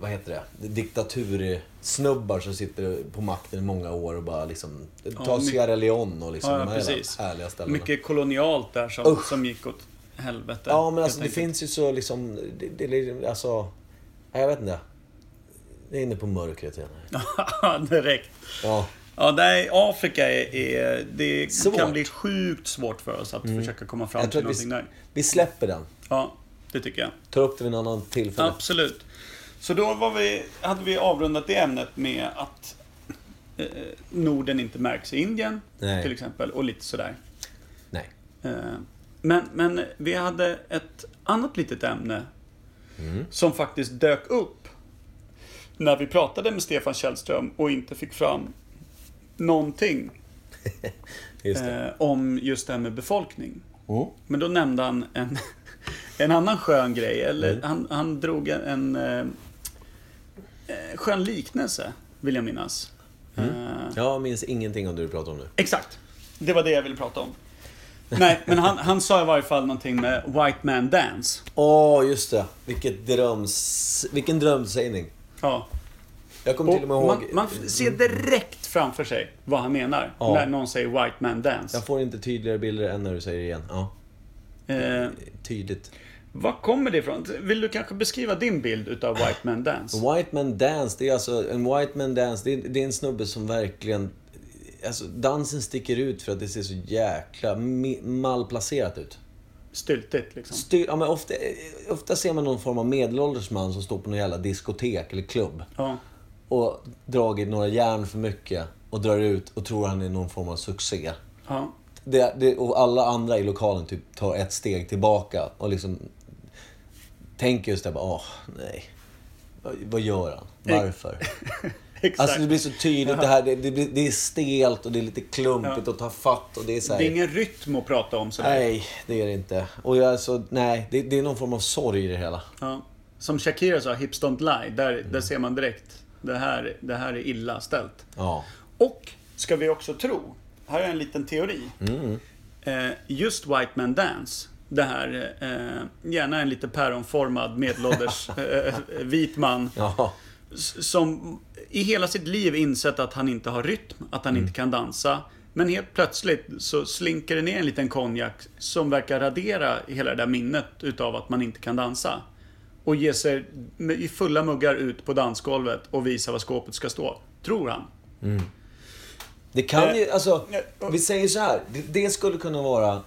vad heter det? Diktatursnubbar som sitter på makten i många år och bara liksom... Ta mycket- Sierra Leone och liksom Ja, de här precis. härliga ställena. Mycket kolonialt där som, Usch. som gick åt helvete. Ja, men alltså det finns ju så liksom... Det, det, är alltså... Jag vet inte. Det är inne på mörkret igen. Direkt. Ja. Ja, nej, Afrika är, är det Svårt. kan bli sjukt svårt för oss att försöka komma fram till någonting vi, där. vi släpper den. Ja, det tycker jag. Tar upp det vid en annan tillfälle. Absolut. Så då var vi, hade vi avrundat det ämnet med att eh, Norden inte märks i Indien, Nej. till exempel, och lite sådär. Nej. Eh, Men, men vi hade ett annat litet ämne Mm. som faktiskt dök upp när vi pratade med Stefan Källström och inte fick fram någonting Just eh, om just det här med befolkning. Mm. Men då nämnde han en, en annan skön grej. Eller Mm. han, han drog en, en eh, eh, skön liknelse, vill jag minnas. Mm. Eh, Jag minns ingenting om det du pratar om nu. Exakt. Det var det jag ville prata om. Nej, men han, han sa i varje fall någonting med White Man Dance. Åh, just det. Vilket dröms... Vilken drömsägning. Ja. Jag kommer till och med ihåg... man, man ser direkt framför sig vad han menar. Ja. När någon säger White Man Dance. Jag får inte tydligare bilder än när du säger det igen. Ja, Eh, tydligt. var kommer det ifrån? Vill du kanske beskriva din bild utav White Man Dance? White man dance, det är alltså... En white man dance, det är, det är en snubbe som verkligen... Alltså, dansen sticker ut för att det ser så jäkla malplacerat ut. Styltigt liksom. Styr, ja, men ofta, ofta ser man någon form av medelålders man som står på någon jävla diskotek eller klubb. Ja. Och dragit några järn för mycket och drar ut och tror han är någon form av succé. ja. Det, det, och alla andra i lokalen typ tar ett steg tillbaka och liksom tänker just det bara, åh, nej. Vad, vad gör han? Varför? Exakt. Alltså det blir så tydligt det här, det, det, det är stelt och det är lite klumpigt Ja. att ta fatt och det är så här, Det är ingen rytm att prata om sådär. Nej, det är det inte. Och jag, alltså, nej, det, det är någon form av sorg i det hela. Ja. Som Shakira sa, Hips Don't Lie. Där, Mm. där ser man direkt. Det här, det här är illa ställt. Ja. Och, ska vi också tro, här är en liten teori. Mm. Eh, just White Man Dance, det här, eh, gärna en lite päronformad medelålders eh, vit man. Ja. Som i hela sitt liv insett att han inte har rytm, att han inte kan dansa. Men helt plötsligt så slinker det ner en liten konjak som verkar radera hela det där minnet utav att man inte kan dansa. Och ger sig i fulla muggar ut på dansgolvet och visar var skåpet ska stå. Tror han. Det kan ju, Eh, alltså, eh, vi säger så här. Det, det skulle kunna vara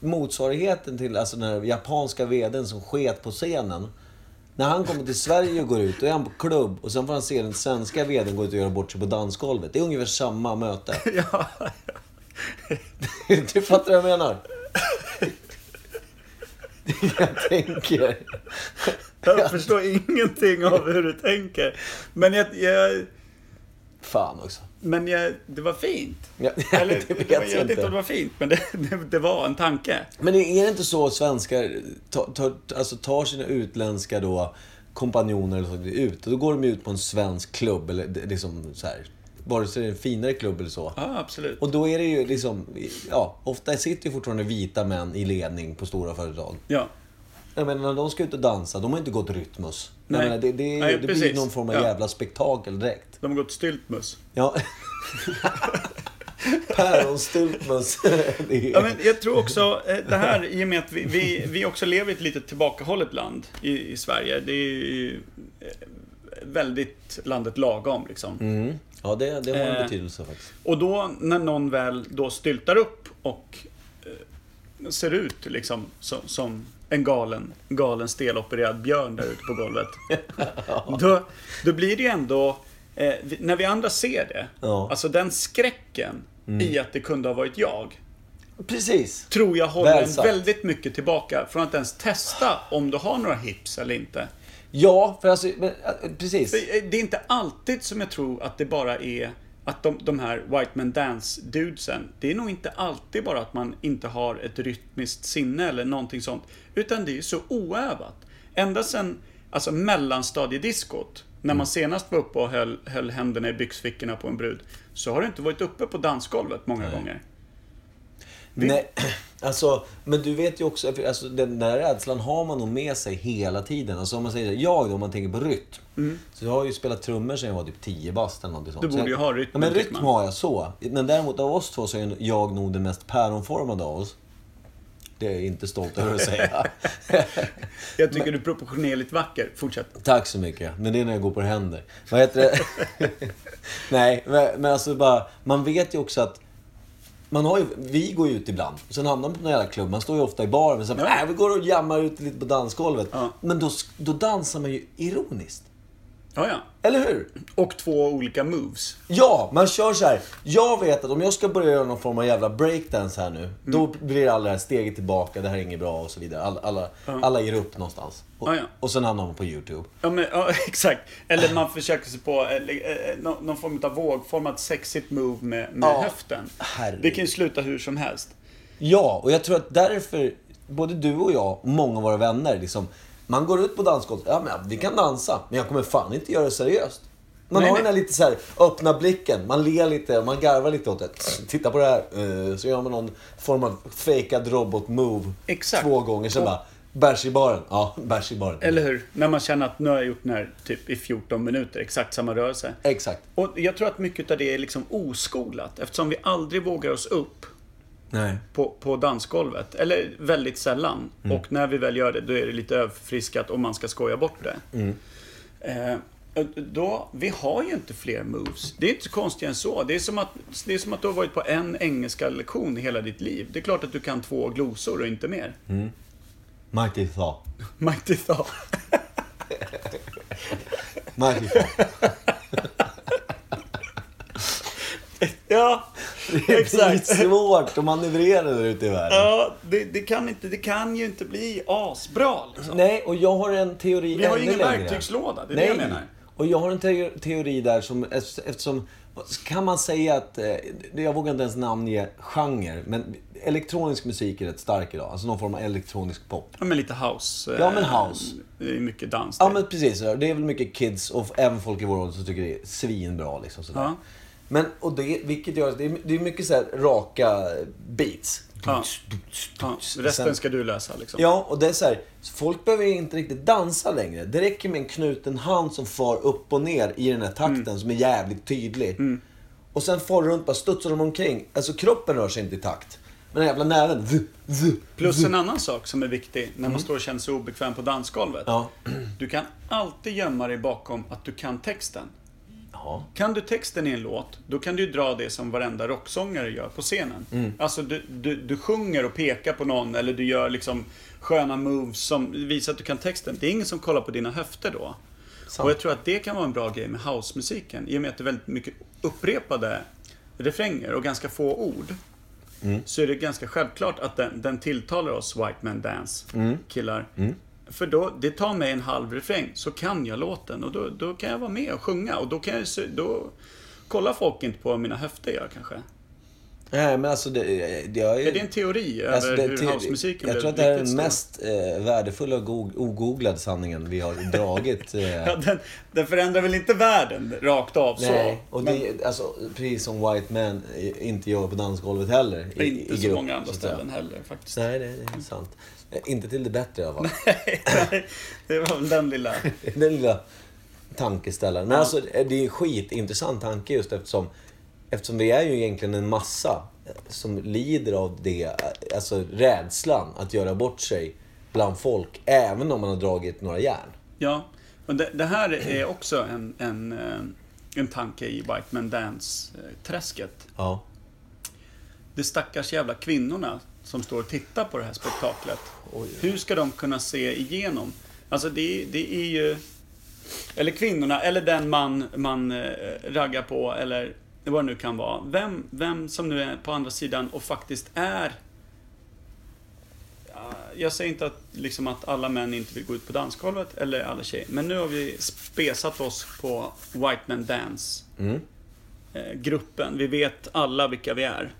motsvarigheten till alltså, den här japanska veden som sket på scenen. När han kommer till Sverige och går ut, då är han på klubb och sen får han se den svenska veden gå ut och göra bort sig på dansgolvet. Det är ungefär samma möte. Ja, du fattar vad jag menar? jag tänker. jag förstår ingenting av hur du tänker. Men jag... jag Fan också. Men jag, det var fint. Ja, Eller, det vet jag jag vet inte om det var fint, men det, det, det var en tanke. Men är det inte så att svenskar tar, tar, alltså tar sina utländska då kompanjoner eller så, ut? Då går de ut på en svensk klubb eller liksom så här. Vare sig det är en finare klubb eller så. Ja, absolut. Och då är det ju liksom, ja, ofta sitter ju fortfarande vita män i ledning på stora företag. Ja. Jag menar, när de ska ut och dansa, de har inte gått Rytmus. Nej. menar, det, det, Nej, det blir någon form av Ja. jävla spektakel direkt. De har gått styltmus. Ja. Päronstiltmus. Ja, men jag tror också, eh, det här i och med att vi, vi, vi också lever i ett litet tillbakahållet land i, i Sverige. Det är ju eh, väldigt landet lagom liksom. Mm. Ja, det, det har en Eh. betydelse faktiskt. Och då när någon väl då styltar upp och eh, ser ut liksom som, som en galen, galen stelopererad björn där ute på golvet. då, då blir det ju ändå, eh, när vi andra ser det, Ja. alltså den skräcken i att det kunde ha varit jag. Precis. Tror jag håller en väldigt mycket tillbaka från att ens testa om du har några hips eller inte. Ja, för alltså, men, äh, precis. För, eh, Det är inte alltid som jag tror att det bara är att de, de här White Man Dance-dudesen, det är nog inte alltid bara att man inte har ett rytmiskt sinne eller någonting sånt. Utan det är så oövat. Ända sen alltså mellanstadiediskot, när man senast var uppe och höll, höll händerna i byxfickorna på en brud, så har du inte varit uppe på dansgolvet många gånger. Nej, alltså, men du vet ju också, alltså, den där rädslan har man nog med sig hela tiden. Alltså om man säger jag då, om man tänker på rytm. Så jag har ju spelat trummor sedan jag var typ 10 bast eller någonting sånt. Du borde Så ju jag, ha rytmen, Ja, men rytm har jag så. Men däremot av oss två så är jag nog den mest päronformade av oss. Det är jag inte stolt över att säga. Jag tycker du är proportionerligt vacker. Fortsätt. Tack så mycket. Men det är när jag går på händer. Vad heter det? Nej, men men alltså bara... Man vet ju också att... Man har ju, vi går ju ut ibland. Sen hamnar man på någon jävla klubb. Man står ju ofta i baren. Men sen Ja. äh, vi går och jammar ut lite på dansgolvet. Ja. Men då, då dansar man ju ironiskt. Ja, ja. Eller hur? Och två olika moves. Ja, man kör så här. Jag vet att om jag ska börja göra någon form av jävla breakdance här nu. Mm. Då blir alla det här steget tillbaka, det här är inget bra och så vidare. Alla, alla, alla ger upp någonstans. Och, Ja, ja. och sen hamnar man på YouTube. Ja, men, ja, exakt. Eller man försöker sig på eller, eh, någon, någon form av vågformat sexigt move med, med Ja. höften. Herregud. Det kan ju sluta hur som helst. Ja, och jag tror att därför, både du och jag och många av våra vänner, liksom, man går ut på dansgolvet, ja men vi kan dansa, men jag kommer fan inte göra det seriöst. Man Nej, har nej. den här lite så här öppna blicken, man ler lite, man garvar lite åt det. Titta på det här, eh, så gör man någon form av fejkad robot-move Exakt. två gånger, sen Och- bara, bärs i baren. Ja, bärs i baren. Eller hur? När man känner att nu har jag gjort den här typ i 14 minuter, exakt samma rörelse. Exakt. Och jag tror att mycket av det är liksom oskolat eftersom vi aldrig vågar oss upp Nej. på, på dansgolvet. Eller väldigt sällan. Mm. Och när vi väl gör det, då är det lite överfriskat och man ska skoja bort det. Mm. Eh, då, vi har ju inte fler moves. Det är inte så konstigt än så. Det är, som att, det är som att du har varit på en engelska lektion hela ditt liv. Det är klart att du kan två glosor och inte mer. Mighty Thaw. Mighty Thaw. Mighty Thaw. Ja, Det exakt. svårt att manövrera där ute i världen. Ja, det, det, kan inte, det kan ju inte bli asbra liksom. Nej, och jag har en teori Vi har ju ingen längre. verktygslåda, det är Nej. det jag menar. Och jag har en te teori där som, eftersom, kan man säga att, eh, jag vågar inte ens namnge genre, men elektronisk musik är rätt stark idag. Alltså någon form av elektronisk pop. Ja, men lite house. eh, Ja, men house. Det är mycket dans Ja men precis, det är väl mycket kids och även folk i vår ålder som tycker det är svinbra liksom sådär. Ja. Men, och det, vilket gör det är, det är mycket så här raka beats. Ja. Ja, resten ska du lösa liksom. Ja, och det är så här, folk behöver inte riktigt dansa längre. Det räcker med en knuten hand som far upp och ner i den här takten Mm. som är jävligt tydlig. Och sen far runt, bara studsar de omkring. Alltså kroppen rör sig inte i takt. Men den jävla näven, zu, zu, Plus zu. en annan sak som är viktig när man står och känner sig obekväm på dansgolvet. Mm. Ja. Du kan alltid gömma dig bakom att du kan texten. Ja. Kan du texten i en låt, då kan du ju dra det som varenda rocksångare gör på scenen. Mm. Alltså du, du, du sjunger och pekar på någon eller du gör liksom sköna moves som visar att du kan texten. Det är ingen som kollar på dina höfter då. Sant. Och jag tror att det kan vara en bra grej med housemusiken. I och med att det är väldigt mycket upprepade refränger och ganska få ord. Mm. Så är det ganska självklart att den, den tilltalar oss White Man Dance Mm. För då, det tar mig en halv refräng så kan jag låten och då, då kan jag vara med och sjunga och då kan jag då kollar folk inte på mina höfter gör kanske. Nej, men alltså det, det är ju... Är det en teori Alltså, över hur housemusiken Jag tror att det är den stor? mest eh, värdefulla och go- ogooglade sanningen vi har dragit. Eh, Ja, den, den förändrar väl inte världen rakt av Nej, så. och men det, är- alltså, precis som White Man eh, inte gör på dansgolvet heller. I, inte i så grupp, många andra så att säga. ställen heller faktiskt. Nej, det, det är sant. Eh, Inte till det bättre i alla fall. Nej, det var väl den lilla... Den lilla tankeställaren. Men alltså, det är en skitintressant tanke just eftersom, eftersom vi är ju egentligen en massa eh, som lider av det, eh, alltså rädslan att göra bort sig bland folk, även om man har dragit några järn. Ja, och det, det här är också en, en, eh, en tanke i White Man Dance-träsket. Ja. De stackars jävla kvinnorna som står och tittar på det här spektaklet. Hur ska de kunna se igenom? Alltså det, det är ju... Eller kvinnorna, eller den man, man eh, raggar på, eller vad det nu kan vara. Vem, vem som nu är på andra sidan och faktiskt är... Ja, Jag säger inte att, liksom att alla män inte vill gå ut på dansgolvet, eller alla tjejer. Men nu har vi spesat oss på White Man Dance Mm. eh, gruppen. Vi vet alla vilka vi är.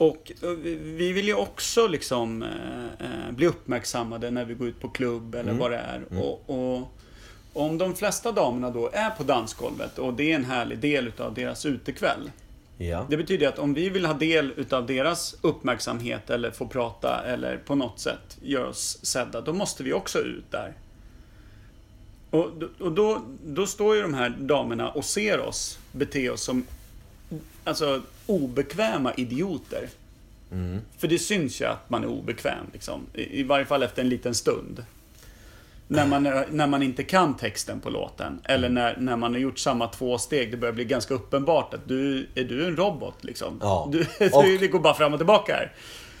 Och eh, vi- vi vill ju också liksom eh, eh, bli uppmärksammade när vi går ut på klubb eller vad det är. Och, och om de flesta damerna då är på dansgolvet och det är en härlig del utav deras utekväll. Ja. Det betyder att om vi vill ha del utav deras uppmärksamhet eller få prata eller på något sätt göra oss sedda, då måste vi också ut där. Och, och då, då står ju de här damerna och ser oss bete oss som alltså, obekväma idioter. För det syns ju att man är obekväm, liksom. I, i varje fall efter en liten stund. När man, är- när man inte kan texten på låten. Eller när, när man har gjort samma två steg. Det börjar bli ganska uppenbart att du är du en robot. Liksom. Ja. Du, Och- det går bara fram och tillbaka här.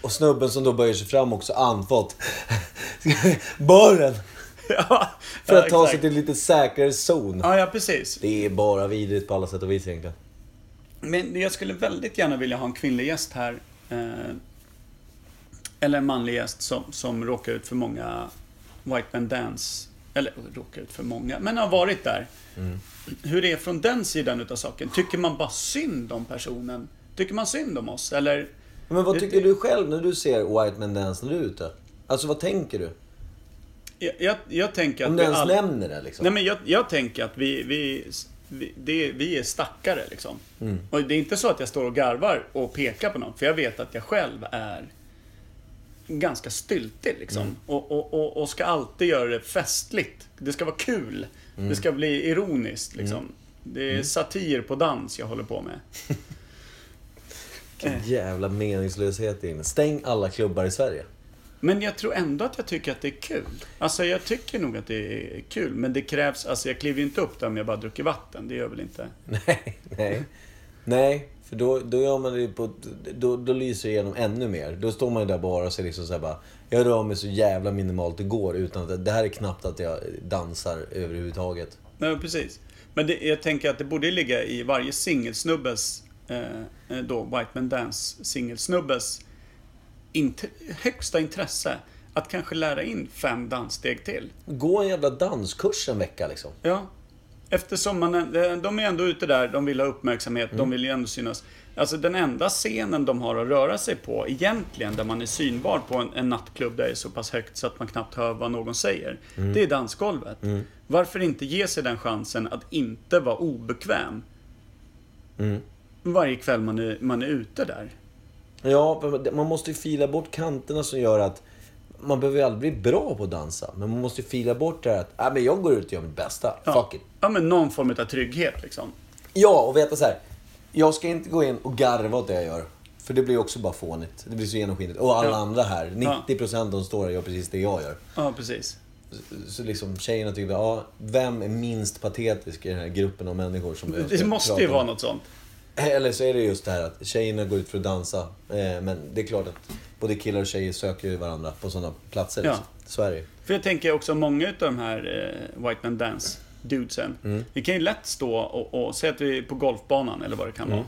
Och snubben som då böjer sig fram också andfått. Baren! ja, För att ta sig till lite säkrare zon. Ja, ja, precis. Det är bara vidrigt på alla sätt och vis egentligen. Men jag skulle väldigt gärna vilja ha en kvinnlig gäst här. Eh, eller en manlig gäst som, som råkar ut för många White Man Dance. Eller råkar ut för många, men har varit där. Hur det är från den sidan utav saken. Tycker man bara synd om personen? Tycker man synd om oss? Eller? Men vad Det- tycker du själv när du ser White Man Dance när du är ute? Alltså vad tänker du? Jag, jag, jag tänker att Om du ens all- nämner det liksom. Nej men jag, jag tänker att vi, vi, vi, det, vi är stackare liksom. Och det är inte så att jag står och garvar och pekar på någon. För jag vet att jag själv är ganska styltig liksom. Och, och, och, och ska alltid göra det festligt. Det ska vara kul. Det ska bli ironiskt liksom. Det är satir på dans jag håller på med. Vilken jävla meningslöshet det är inne. Stäng alla klubbar i Sverige. Men jag tror ändå att jag tycker att det är kul. Alltså jag tycker nog att det är kul. Men det krävs, alltså jag kliver ju inte upp där om jag bara druckit vatten. Det gör jag väl inte. Nej, nej. Nej, för då, då gör man det på... Då, då lyser det igenom ännu mer. Då står man ju där bara och ser liksom så bara... Jag rör mig så jävla minimalt det går utan att... Det här är knappt att jag dansar överhuvudtaget. Nej, precis. Men det, jag tänker att det borde ligga i varje singelsnubbes, eh, eh, då White Man Dance singelsnubbes int- högsta intresse att kanske lära in fem danssteg till. Gå en jävla danskurs en vecka liksom. Ja. Eftersom man, de är ändå ute där, de vill ha uppmärksamhet, de vill ju ändå synas. Alltså den enda scenen de har att röra sig på, egentligen, där man är synbar på en, en nattklubb där det är så pass högt så att man knappt hör vad någon säger. Det är dansgolvet. Varför inte ge sig den chansen att inte vara obekväm? Varje kväll man är, man är ute där. Ja, man måste ju fila bort kanterna som gör att... Man behöver ju aldrig bli bra på att dansa. Men man måste ju fila bort det här att... Nej, men jag går ut och gör mitt bästa. Ja. Fuck it. Ja, men någon form av trygghet liksom. Ja, och veta så här. Jag ska inte gå in och garva åt det jag gör. För det blir också bara fånigt. Det blir så genomskinligt. Och alla Ja. andra här, 90% de står här gör precis det jag gör. Ja, precis. Så liksom tjejerna tyckte, ja, vem är minst patetisk i den här gruppen av människor som Det måste ju vara något sånt. Eller så är det just det här att tjejerna går ut för att dansa. Eh, Men det är klart att både killar och tjejer söker ju varandra på sådana platser. Ja. Liksom. Så är det. För jag tänker också många utav de här eh, White Man Dance dudesen. Mm. Vi kan ju lätt stå och, och säga att vi är på golfbanan eller vad det kan Mm. vara.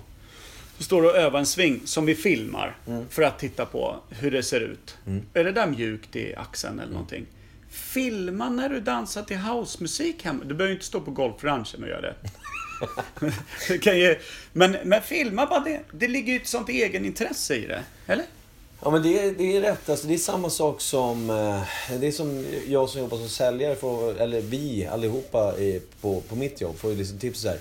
Så står du och övar en sving som vi filmar Mm. för att titta på hur det ser ut. Är det där mjukt i axeln eller någonting? Filma när du dansar till housemusik hemma. Du behöver ju inte stå på golfranchen och göra det. kan ju, men, men filma bara det. Det ligger ju ett sånt egenintresse i det. Eller? Ja men det, är- det är rätt. Alltså, det är samma sak som... eh, Det är som jag som jobbar som säljare, får, eller vi allihopa på, på mitt jobb får ju liksom tips så här.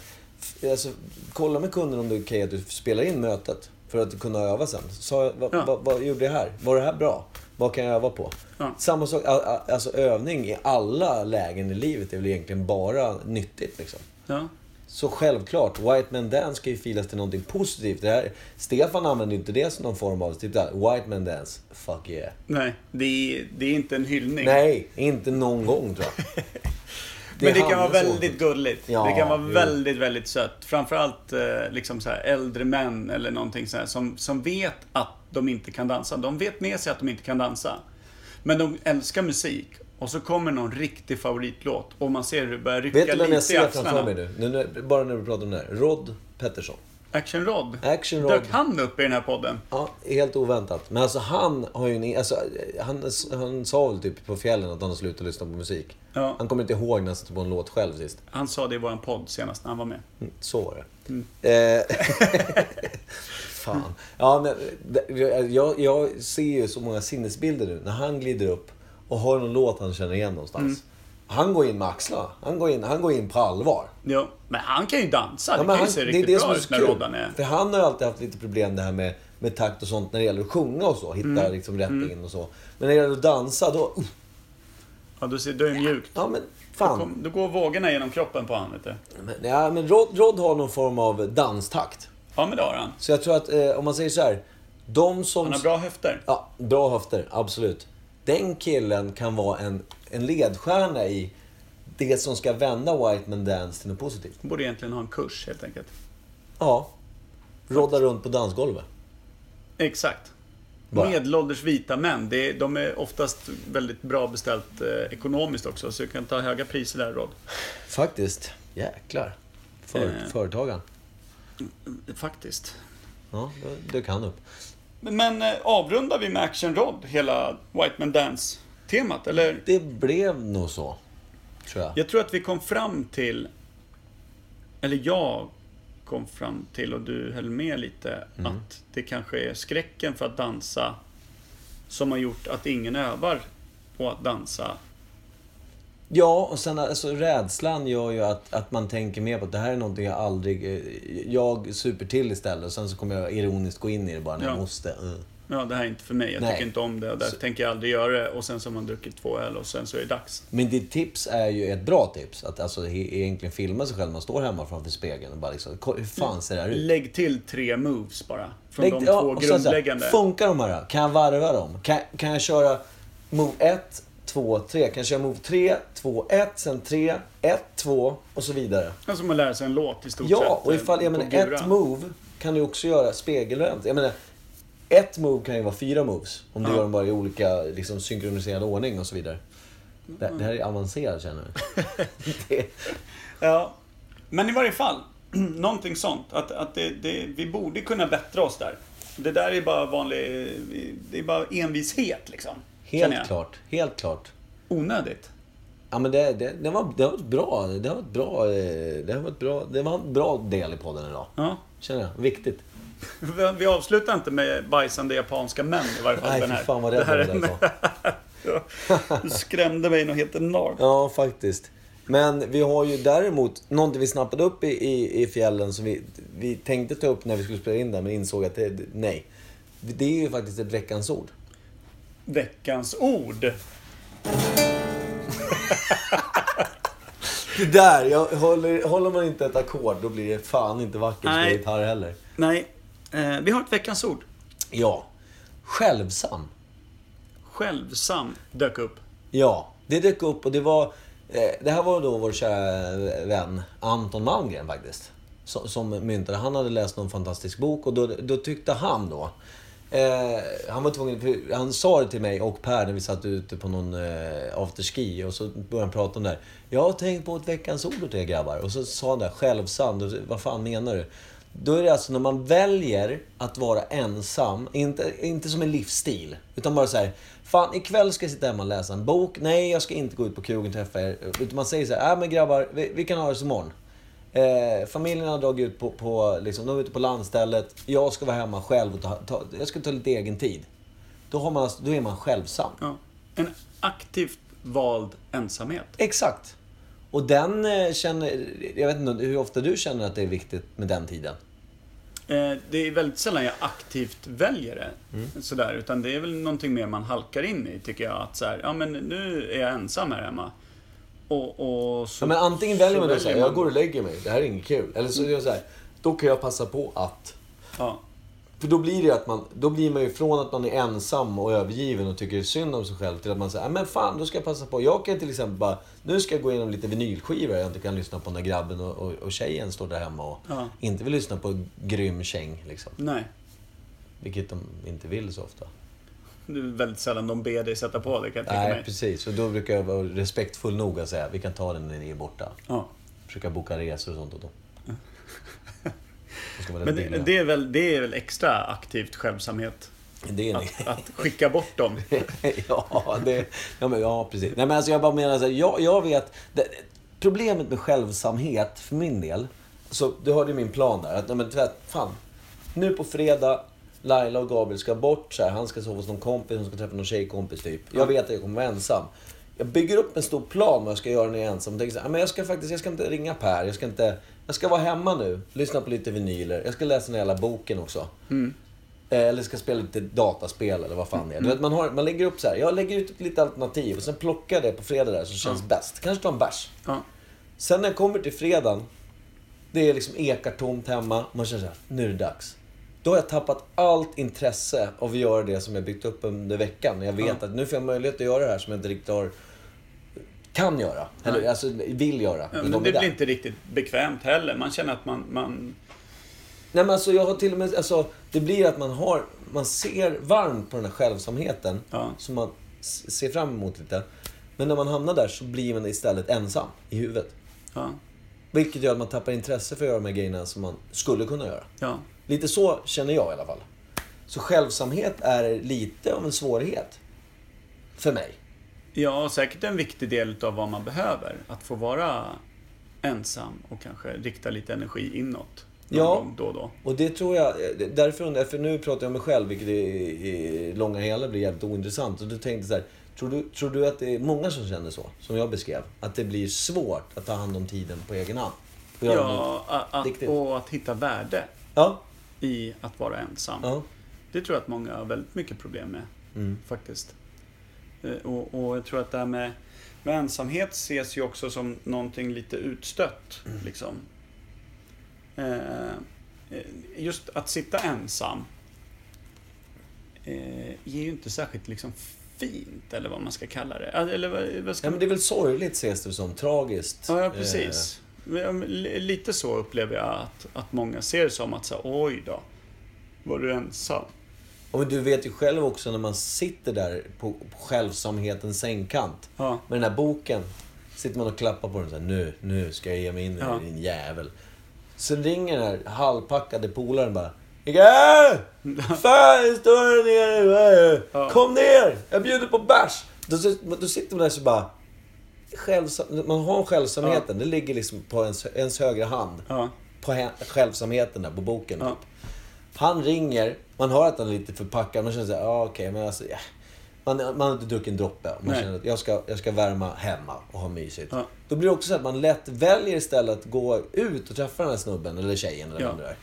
Alltså, kolla med kunden om det är okej att du spelar in mötet. För att kunna öva sen. Så, vad, Ja. vad, vad gjorde jag här? Var det här bra? Vad kan jag öva på? Ja. Samma sak, alltså övning i alla lägen i livet är väl egentligen bara nyttigt liksom. Ja. Så självklart, White Man Dance ska ju filas till någonting positivt. Det här, Stefan använder inte det som någon form av typ där, White Man Dance, fuck yeah. Nej, det är, det är inte en hyllning. Nej, inte någon gång tror jag. Men det kan vara väldigt gulligt. Ja, det kan vara jo. väldigt, väldigt sött. Framförallt eh, liksom så här, äldre män eller någonting så här, som, som vet att de inte kan dansa. De vet med sig att de inte kan dansa. Men de älskar musik. Och så kommer någon riktig favoritlåt och man ser hur det börjar rycka Vet du vem jag lite i ser framför axlarna. mig nu? nu, nu bara när vi pratar om det här. Rod Pettersson. Action Rod. Action Rod. Dök han upp i den här podden? Ja, helt oväntat. Men alltså han har ju en, alltså, han, han sa väl typ på fjällen att han har slutat lyssna på musik. Ja. Han kommer inte ihåg när han satte på en låt själv sist. Han sa det i våran podd senast när han var med. Mm, Så var det. Mm. Eh, Fan. Ja, men, jag, jag ser ju så många sinnesbilder nu. När han glider upp och har någon låt han känner igen någonstans. Mm. Han går in med axlarna. Han går in, han går in på allvar. Ja, men han kan ju dansa. Ja, det kan ju se det är riktigt det bra ut när. Roddan är... För han har ju alltid haft lite problem det här med, med takt och sånt när det gäller att sjunga och så. Hitta Mm. liksom rätt in och så. Men när det gäller att dansa då... Uh, Ja, du ser, du är mjukt. ja men Då, fan. kom, då går vågorna genom kroppen på han, vet du. Men, ja, men Rod, Rod har någon form av danstakt. Ja, men det har han. Så jag tror att eh, om man säger så här. De som... Han har bra höfter. Ja, bra höfter, absolut. Den killen kan vara en, en ledstjärna i det som ska vända White Man Dance till något positivt. Han borde egentligen ha en kurs, helt enkelt. Ja. Rodda runt på dansgolvet. Exakt. Bara. Medelålders vita män. Det är, de är oftast väldigt bra beställt eh, ekonomiskt också. Så du kan ta höga priser där, Rod. Faktiskt. Jäklar. För, Eh. Företagaren. Faktiskt. Ja, det dök han upp. Men, eh, avrundar vi med Action Rod hela White Man Dance-temat? Eller? Det blev nog så. Tror jag. Jag tror att vi kom fram till, eller jag kom fram till och du höll med lite, Mm. att det kanske är skräcken för att dansa som har gjort att ingen övar på att dansa. Ja, och sen alltså rädslan gör ju att, att man tänker mer på att det här är någonting jag aldrig... eh, Jag super till istället och sen så kommer jag ironiskt gå in i det bara när jag Ja. måste. eh. Ja, det här är inte för mig, jag Nej. tycker inte om det och därför tänker jag aldrig göra det. Och sen så har man druckit två öl och sen så är det dags. Men ditt tips är ju ett bra tips. Att alltså egentligen filma sig själv man står hemma framför spegeln och bara liksom, "Ko- hur fan ser det här ut? Lägg till tre moves bara. Från Lägg- de ja, två sen så här, grundläggande. Funkar de här? Kan jag varva dem? Kan, kan jag köra move 1, 2, 3? Kan jag köra move 3, 2, 1, sen 3, 1, 2 och så vidare? Det är som att lära sig en låt i stort Ja, sett. och ifall, jag på menar, ett move kan du också göra spegelvänt. Jag menar, ett move kan ju vara fyra moves. Om du Ja. gör dem bara i olika liksom, synkroniserad ordning och så vidare. Det, det här är avancerat känner det, Ja, men i varje fall. Någonting sånt. Att, att det, det, vi borde kunna bättra oss där. Det där är bara vanlig... Det är bara envishet liksom. Helt klart, helt klart. Onödigt. Ja men det, det, det, var, det var bra, det var ett bra, eh, det var ett bra, det var en bra del i podden idag. Ja. Känner jag, viktigt. Vi- avslutar inte med bajsande japanska män i varje fall. Nej den här. fan vad Det rädd jag är därifrån. Du skrämde mig något helt enormt. Ja, faktiskt. Men vi har ju däremot någonting vi snappade upp i, i, i fjällen som vi, vi tänkte ta upp när vi skulle spela in det, men insåg att det, nej. Det är ju faktiskt ett veckans ord. Veckans ord. Det där, jag håller, håller man inte ett ackord då blir det fan inte vackert Nej. på gitarr heller. Nej, eh, vi har ett veckans ord. Ja. Självsam. Självsam dök upp. Ja, det dök upp och det var... Eh, det här var då vår kära vän Anton Malmgren faktiskt. Som, som myntade. Han hade läst någon fantastisk bok och då, då tyckte han då... Eh, han var tvungen... Han sa det till mig och Per när vi satt ute på någon eh, afterski och så började han prata om det här. Jag har tänkt på ett veckans ord åt er grabbar. Och så sa han det självsand. Och Vad fan menar du? Då är det alltså när man väljer att vara ensam, inte, inte som en livsstil, utan bara så här. Fan, ikväll ska jag sitta hemma och läsa en bok. Nej, jag ska inte gå ut på krogen och träffa er. Utan man säger så här, äh, men grabbar, vi, vi kan ha det som imorgon. Eh, familjen har dragit ut på, på liksom, de är ute på landstället. Jag ska vara hemma själv och ta, ta, jag ska ta lite egen tid. Då, har man, då är man självsam. Ja. En aktivt vald ensamhet. Exakt. Och den eh, känner, jag vet inte hur ofta du känner att det är viktigt med den tiden. Eh, Det är väldigt sällan jag aktivt väljer det. Mm. Sådär, utan det är väl någonting mer man halkar in i, tycker jag. Att så här, ja men nu är jag ensam här hemma. Och, och så, Ja, men antingen väljer man då så såhär, jag går och lägger mig, det här är inget kul. Eller så gör jag såhär, då kan jag passa på att. Ja, För då blir det att man, då blir man ju från att man är ensam och övergiven och tycker synd om sig själv till att man säger, men fan då ska jag passa på. Jag kan till exempel bara, nu ska jag gå igenom lite vinylskivor jag inte kan lyssna på när grabben och, och, och tjejen står där hemma och Ja. inte vill lyssna på grym käng liksom. nej. Vilket de inte vill så ofta. Det är väldigt sällan de ber dig sätta på det, kan jag Nej, mig. precis. Och då brukar jag vara respektfull nog att säga, vi kan ta den när ni är borta. Ja. Försöka boka resor och sånt åt dem. Men det, är väl, det är väl extra aktivt självsamhet? det är ni. Att, att skicka bort dem. ja, det, ja, men, ja, precis. Nej, men alltså, jag bara menar så här, jag, jag vet... Det, problemet med självsamhet för min del, så du hörde ju min plan där. Att, nej, men, fan, nu på fredag, Laila och Gabriel ska bort. Så här, han ska sova hos någon kompis, hon ska träffa någon tjejkompis typ. Jag vet att jag kommer vara ensam. Jag bygger upp en stor plan vad jag ska göra när jag är ensam. Och tänker så här, "Ja, men jag ska faktiskt, jag ska inte ringa Per. Jag ska inte... Jag ska vara hemma nu, lyssna på lite vinyler. Jag ska läsa den här jävla boken också. Eh, Eller ska spela lite dataspel eller vad fan det är. Du vet, man, har, man lägger upp så här. Jag lägger ut lite alternativ och sen plockar jag det på fredag där som känns bäst. Kanske ta en bärs. Ja. Sen när jag kommer till fredagen. Det är liksom ekar tomt hemma. Man känner såhär, nu är det dags. Då har jag tappat allt intresse av att göra det som jag byggt upp under veckan. Jag vet Ja. att nu får jag möjlighet att göra det här som jag inte riktigt har... Kan göra. Eller alltså vill göra. Ja, Men men de det blir inte riktigt bekvämt heller. Man känner att man... man Nej men alltså jag har till och med, alltså det blir att man har, man ser varmt på den här självsamheten. Ja. Som man ser fram emot lite. Men när man hamnar där så blir man istället ensam i huvudet. Ja. Vilket gör att man tappar intresse för att göra de här grejerna som man skulle kunna göra. Ja. Lite så känner jag i alla fall. Så självsamhet är lite av en svårighet. För mig. Ja, säkert en viktig del av vad man behöver. Att få vara ensam och kanske rikta lite energi inåt. Ja. Då och då. Och det tror jag, därför undrar jag, för nu pratar jag om mig själv, vilket i, i långa hela blir jävligt ointressant. Och du tänkte så här, tror du, tror du att det är många som känner så? Som jag beskrev? Att det blir svårt att ta hand om tiden på egen hand? Ja, och att hitta värde ja. I att vara ensam. ja. Det tror jag att många har väldigt mycket problem med. Mm. Faktiskt. Eh, Och, och jag tror att det här med, med ensamhet ses ju också som någonting lite utstött. Liksom. Eh, eh, Just att sitta ensam eh, är ju inte särskilt liksom fint, eller vad man ska kalla det. Eller vad, ska ja, men det är väl sorgligt ses det som, tragiskt. Ja, ja Eh, precis. Li- Lite så upplever jag att, att många ser det som att så, här, oj då, var du ensam? Och du vet ju själv också när man sitter där på, på självsamhetens sängkant. Ja, Med den här boken. Sitter man och klappar på den så här, nu, nu ska jag ge mig in i Ja. din jävel. Så ringer den här halvpackade polaren bara. Micke! Fan, står nere. Ja. Kom ner! Jag bjuder på bärs. Då, då sitter man där så bara... Självsam, man har självsamheten. Det ligger liksom på ens, ens högra hand. På hä- självsamheten där på boken. Typ. Han ringer, man hör att han är lite förpackad, man känner såhär, ja okej men alltså, ja. man, man har inte druckit en droppe. Man Nej. känner att jag ska, jag ska värma hemma och ha mysigt. Ja. Då blir det också så att man lätt väljer istället att gå ut och träffa den här snubben eller tjejen eller Ja. vem det är.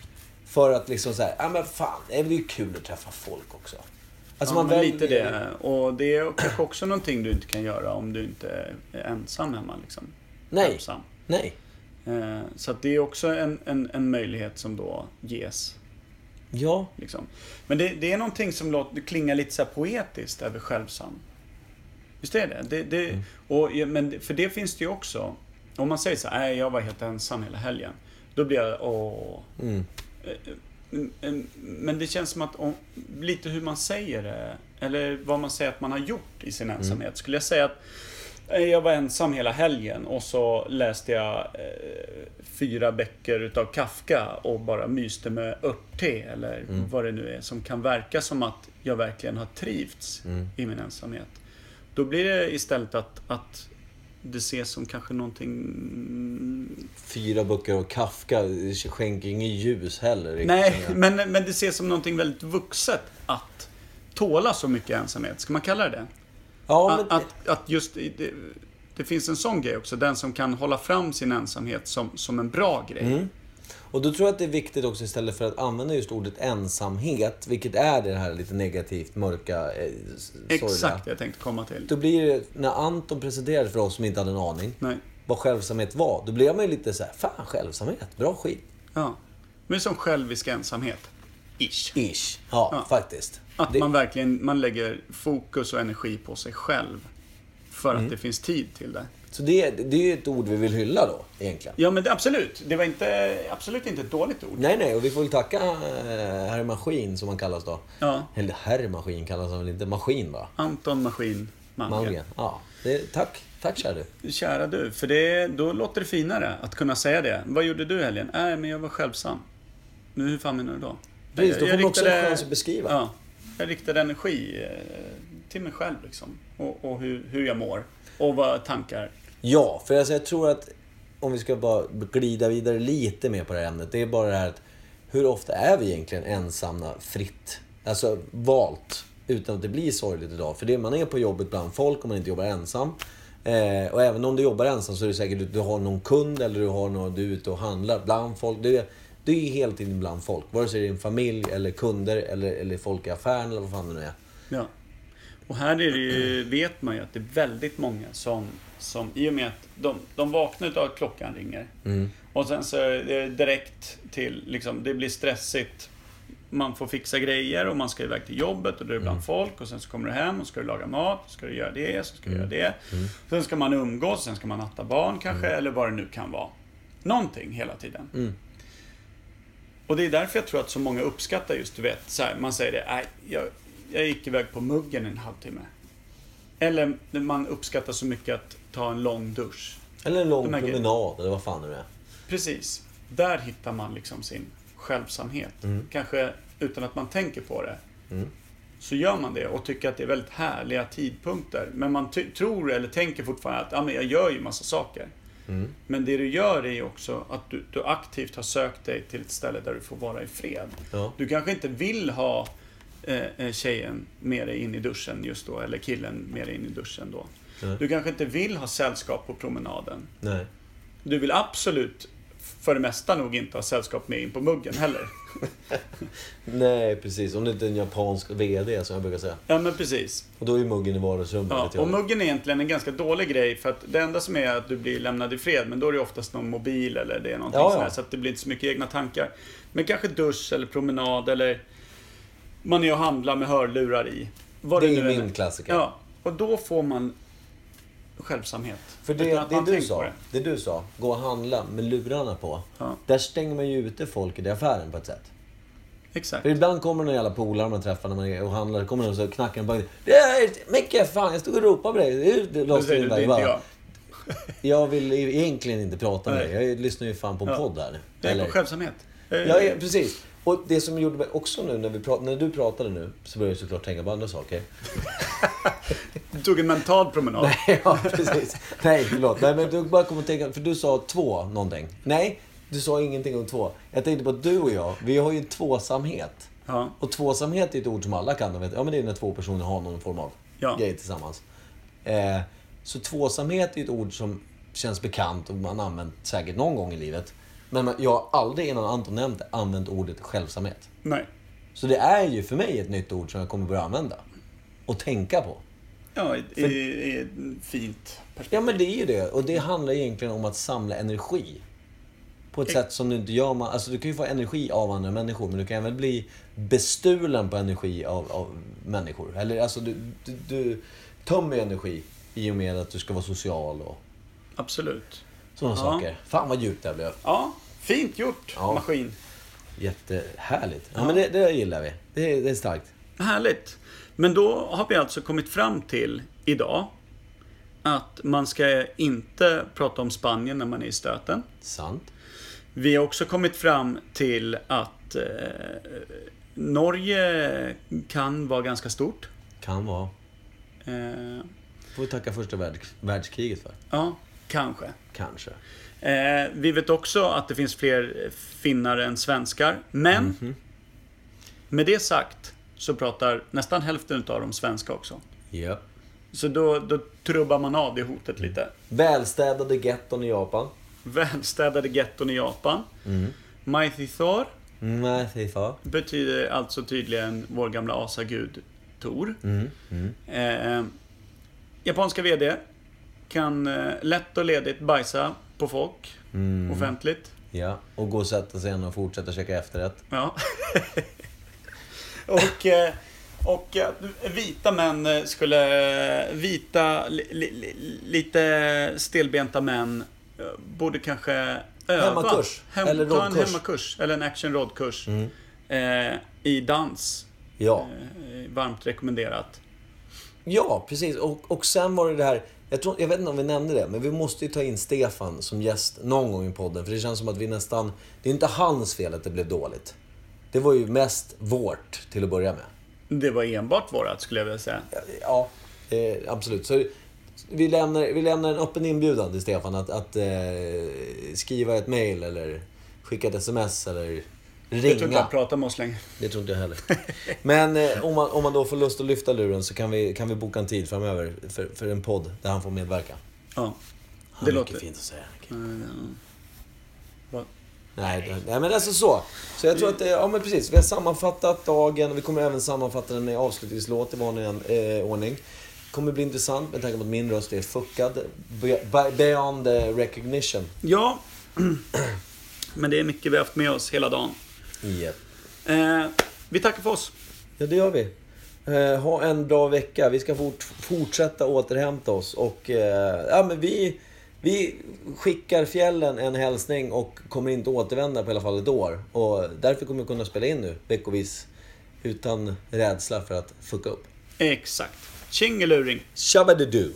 För att liksom såhär, ja men fan, det är ju kul att träffa folk också. Alltså ja, man väljer... lite det. Och det är kanske också någonting du inte kan göra om du inte är ensam hemma. Liksom. Nej, Ensam. nej. Eh, Så det är också en, en, en möjlighet som då ges. Ja, Liksom. Men det, det är någonting som låter, klingar lite så poetiskt över självsam. Visst är det? det, det Mm. och, men för det finns det ju också. Om man säger så här, jag var helt ensam hela helgen. Då blir jag, åh. mm. Mm, mm, Men det känns som att om, lite hur man säger det, eller vad man säger att man har gjort i sin ensamhet. Skulle jag säga att eh, jag var ensam hela helgen och så läste jag eh, fyra böcker utav Kafka och bara myste med örtte eller vad det nu är som kan verka som att jag verkligen har trivts i min ensamhet. Då blir det istället att, att det ses som kanske någonting Fyra böcker och Kafka skänker inget ljus heller. riktigt. Nej, men, men det ses som någonting väldigt vuxet att tåla så mycket ensamhet. Ska man kalla det det? Ja, men... att, att just det, det finns en sån grej också. Den som kan hålla fram sin ensamhet som, som en bra grej. Mm. Och då tror jag att det är viktigt också istället för att använda just ordet ensamhet, vilket är det här lite negativt, mörka, eh. Exakt det jag tänkte komma till. Då blir det, när Anton presenterade för oss som inte hade en aning, Nej. vad självsamhet var, då blev man ju lite så här, fan självsamhet, bra skit. Ja. Men som självisk ensamhet. Ish. Ish. Ja, Ja. faktiskt. Att Det- man verkligen man lägger fokus och energi på sig själv. För Mm. att det finns tid till det. Så det, det är ju ett ord vi vill hylla då, egentligen. Ja men det, absolut. Det var inte, absolut inte ett dåligt ord. Nej, nej, och vi får väl tacka eh, herr Maskin, som han kallas då. Ja. Eller herr Maskin kallas han väl inte, Maskin va? Anton Maskin Malmgren. Ja, det, tack. Tack kära du. Kära du, för det, då låter det finare att kunna säga det. Vad gjorde du helgen? Nej, men jag var självsam. Men hur fan menar du då? Precis, då får man också en chans att beskriva. Ja, jag riktade energi eh, till mig själv liksom. Och, och hur, hur jag mår. Och vad tankar. Ja, för alltså jag tror att om vi ska bara glida vidare lite mer på det här ämnet. Det är bara det här att hur ofta är vi egentligen ensamma fritt? Alltså valt. Utan att det blir sorgligt idag. För det, man är på jobbet bland folk om man inte jobbar ensam. Eh, och även om du jobbar ensam så är det säkert att du har någon kund eller du, har någon, du är ute och handlar bland folk. Du är, du är hela tiden bland folk. Vare sig det är din familj eller kunder eller, eller folk i affären eller vad fan det nu är. Ja. Och här är det ju, vet man ju att det är väldigt många som, som i och med att de, de vaknar utav att klockan ringer. Mm. Och sen så är det direkt till, liksom, det blir stressigt. Man får fixa grejer och man ska iväg till jobbet och då är det bland folk och sen så kommer du hem och ska du laga mat, ska du göra det, så ska du göra det. Sen ska man umgås, sen ska man natta barn kanske, eller vad det nu kan vara. Någonting hela tiden. Mm. Och det är därför jag tror att så många uppskattar just, du vet, så här, man säger det, jag, jag gick iväg på muggen en halvtimme. Eller man uppskattar så mycket att ta en lång dusch. Eller en lång promenad, eller vad fan det är. Precis. Där hittar man liksom sin självsamhet. Kanske utan att man tänker på det. Mm. Så gör man det och tycker att det är väldigt härliga tidpunkter. Men man tror eller tänker fortfarande att ja, men jag gör ju massa saker. Mm. Men det du gör är ju också att du, du aktivt har sökt dig till ett ställe där du får vara i fred. Ja. Du kanske inte vill ha eh, eh, tjejen med dig in i duschen just då, eller killen med dig in i duschen då. Nej. Du kanske inte vill ha sällskap på promenaden. Nej. Du vill absolut, för det mesta nog inte ha sällskap med in på muggen heller. Nej, precis. Om det inte är en japansk VD som jag brukar säga. Ja, men precis. Och då är muggen i vardagsrummet. Ja, och muggen är egentligen en ganska dålig grej för att det enda som är att du blir lämnad i fred, men då är det oftast någon mobil eller det är någonting Ja, sånt ja. här, så att det blir inte så mycket egna tankar. Men kanske dusch eller promenad eller man är och handlar med hörlurar i. Vad Det är nu min klassiker. Ja, och då får man självsamhet. För det, det, du sa, det. det du sa, gå och handla med lurarna på. Ja. Där stänger man ju ute folk i affären på ett sätt. Exakt. För ibland kommer några jävla polare man träffar när man är och handlar. Kommer någon och knackar på Det är Micke, fan jag stod och ropade på dig. Det Då låste in du, det är Bara, jag. Jag vill egentligen inte prata med Nej. dig. Jag lyssnar ju fan på en Ja. podd här. Jag är på självsamhet. Ja, ja, precis. Och det som gjorde mig också nu när, vi prat, när du pratade nu, så började jag såklart tänka på andra saker. Du tog en mental promenad. Nej, ja, precis. Nej, förlåt. Nej, men du bara kom att tänka, för du sa två någonting. Nej, du sa ingenting om två. Jag tänkte på att du och jag, vi har ju tvåsamhet. Ja. Och tvåsamhet är ett ord som alla kan. Vet. Ja, men det är när två personer har någon form av Ja. grej tillsammans. Eh, så tvåsamhet är ett ord som känns bekant och man har använt säkert någon gång i livet. Men jag har aldrig innan Anton nämnt använt ordet självsamhet. Nej. Så det är ju för mig ett nytt ord som jag kommer börja använda. Och tänka på. Ja, i, i, i ett fint perspektiv. Ja men det är ju det. Och det handlar egentligen om att samla energi. På ett Ex- sätt som du inte gör. Man, alltså du kan ju få energi av andra människor. Men du kan även bli bestulen på energi av, av människor. Eller alltså du, du, du tömmer energi i och med att du ska vara social och Absolut. Sådana Ja. saker. Fan vad djupt det här blev. Ja, fint gjort, Ja. maskin. Jättehärligt. Ja, Ja. men det, det gillar vi. Det, är- det är starkt. Härligt. Men då har vi alltså kommit fram till idag att man ska inte prata om Spanien när man är i stöten. Sant. Vi har också kommit fram till att eh, Norge kan vara ganska stort. Kan vara. Eh, Får vi tacka första värld, världskriget för. ja, kanske. Kanske. Eh, vi vet också att det finns fler finnar än svenskar. Men Mhm. med det sagt så pratar nästan hälften av dem svenska också. Ja. Så då, då trubbar man av det hotet lite. Välstädade getton i Japan. Välstädade getton i Japan. Mm. Maithithor fan. betyder alltså tydligen vår gamla asagud Tor. Mm. Mm. Eh, japanska VD kan eh, lätt och ledigt bajsa på folk Mm. offentligt. Ja, och gå och sätta sig igen och fortsätta käka efterrätt. Ja. och, eh, och att vita män eh, skulle... Vita, li, li, li, lite stelbenta män eh, borde kanske öva. Hemmakurs. Hem, Eller ta en hemmakurs. Eller en action roddkurs. Mm. Eh, I dans. Ja. Eh, varmt rekommenderat. ja, precis. Och, och sen var det det här... Jag, tror, jag vet inte om vi nämnde det, men vi måste ju ta in Stefan som gäst någon gång i podden. För det känns som att vi nästan... Det är inte hans fel att det blev dåligt. Det var ju mest vårt till att börja med. Det var enbart vårat skulle jag vilja säga. Ja, eh, absolut. Så vi lämnar, vi lämnar en öppen inbjudan till Stefan att, att eh, skriva ett mail eller skicka ett sms eller Jag tror inte ringa. han pratar med oss längre. Det tror inte jag heller. Men eh, om, man, om man då får lust att lyfta luren så kan vi, kan vi boka en tid framöver för, för en podd där han får medverka. Ja. Han Det har låter- fint att säga. Nej, det- nej, men alltså så. Så jag tror att, det- ja men precis. Vi har sammanfattat dagen. Vi kommer även sammanfatta den med avslutningslåt i vanlig eh, ordning. Det kommer bli intressant med tanke på att min röst är fuckad. Be- be- Beyond eh, recognition. Ja, men det är mycket vi har haft med oss hela dagen. Yep. Eh, vi tackar för oss. Ja, det gör vi. Eh, ha en bra vecka. Vi ska fort, fortsätta återhämta oss. Och eh, ja, men vi, Vi skickar fjällen en hälsning och kommer inte återvända på i alla fall ett år. Och därför kommer vi kunna spela in nu veckovis utan rädsla för att fucka upp. Exakt. Tjingeluring. Shabba-du-du.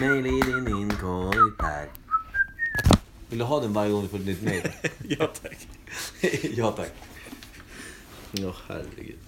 Mail i din inkorg Per. Vill du ha den varje gång du får ett nytt mail? Ja, tack. ja tack. Åh herregud.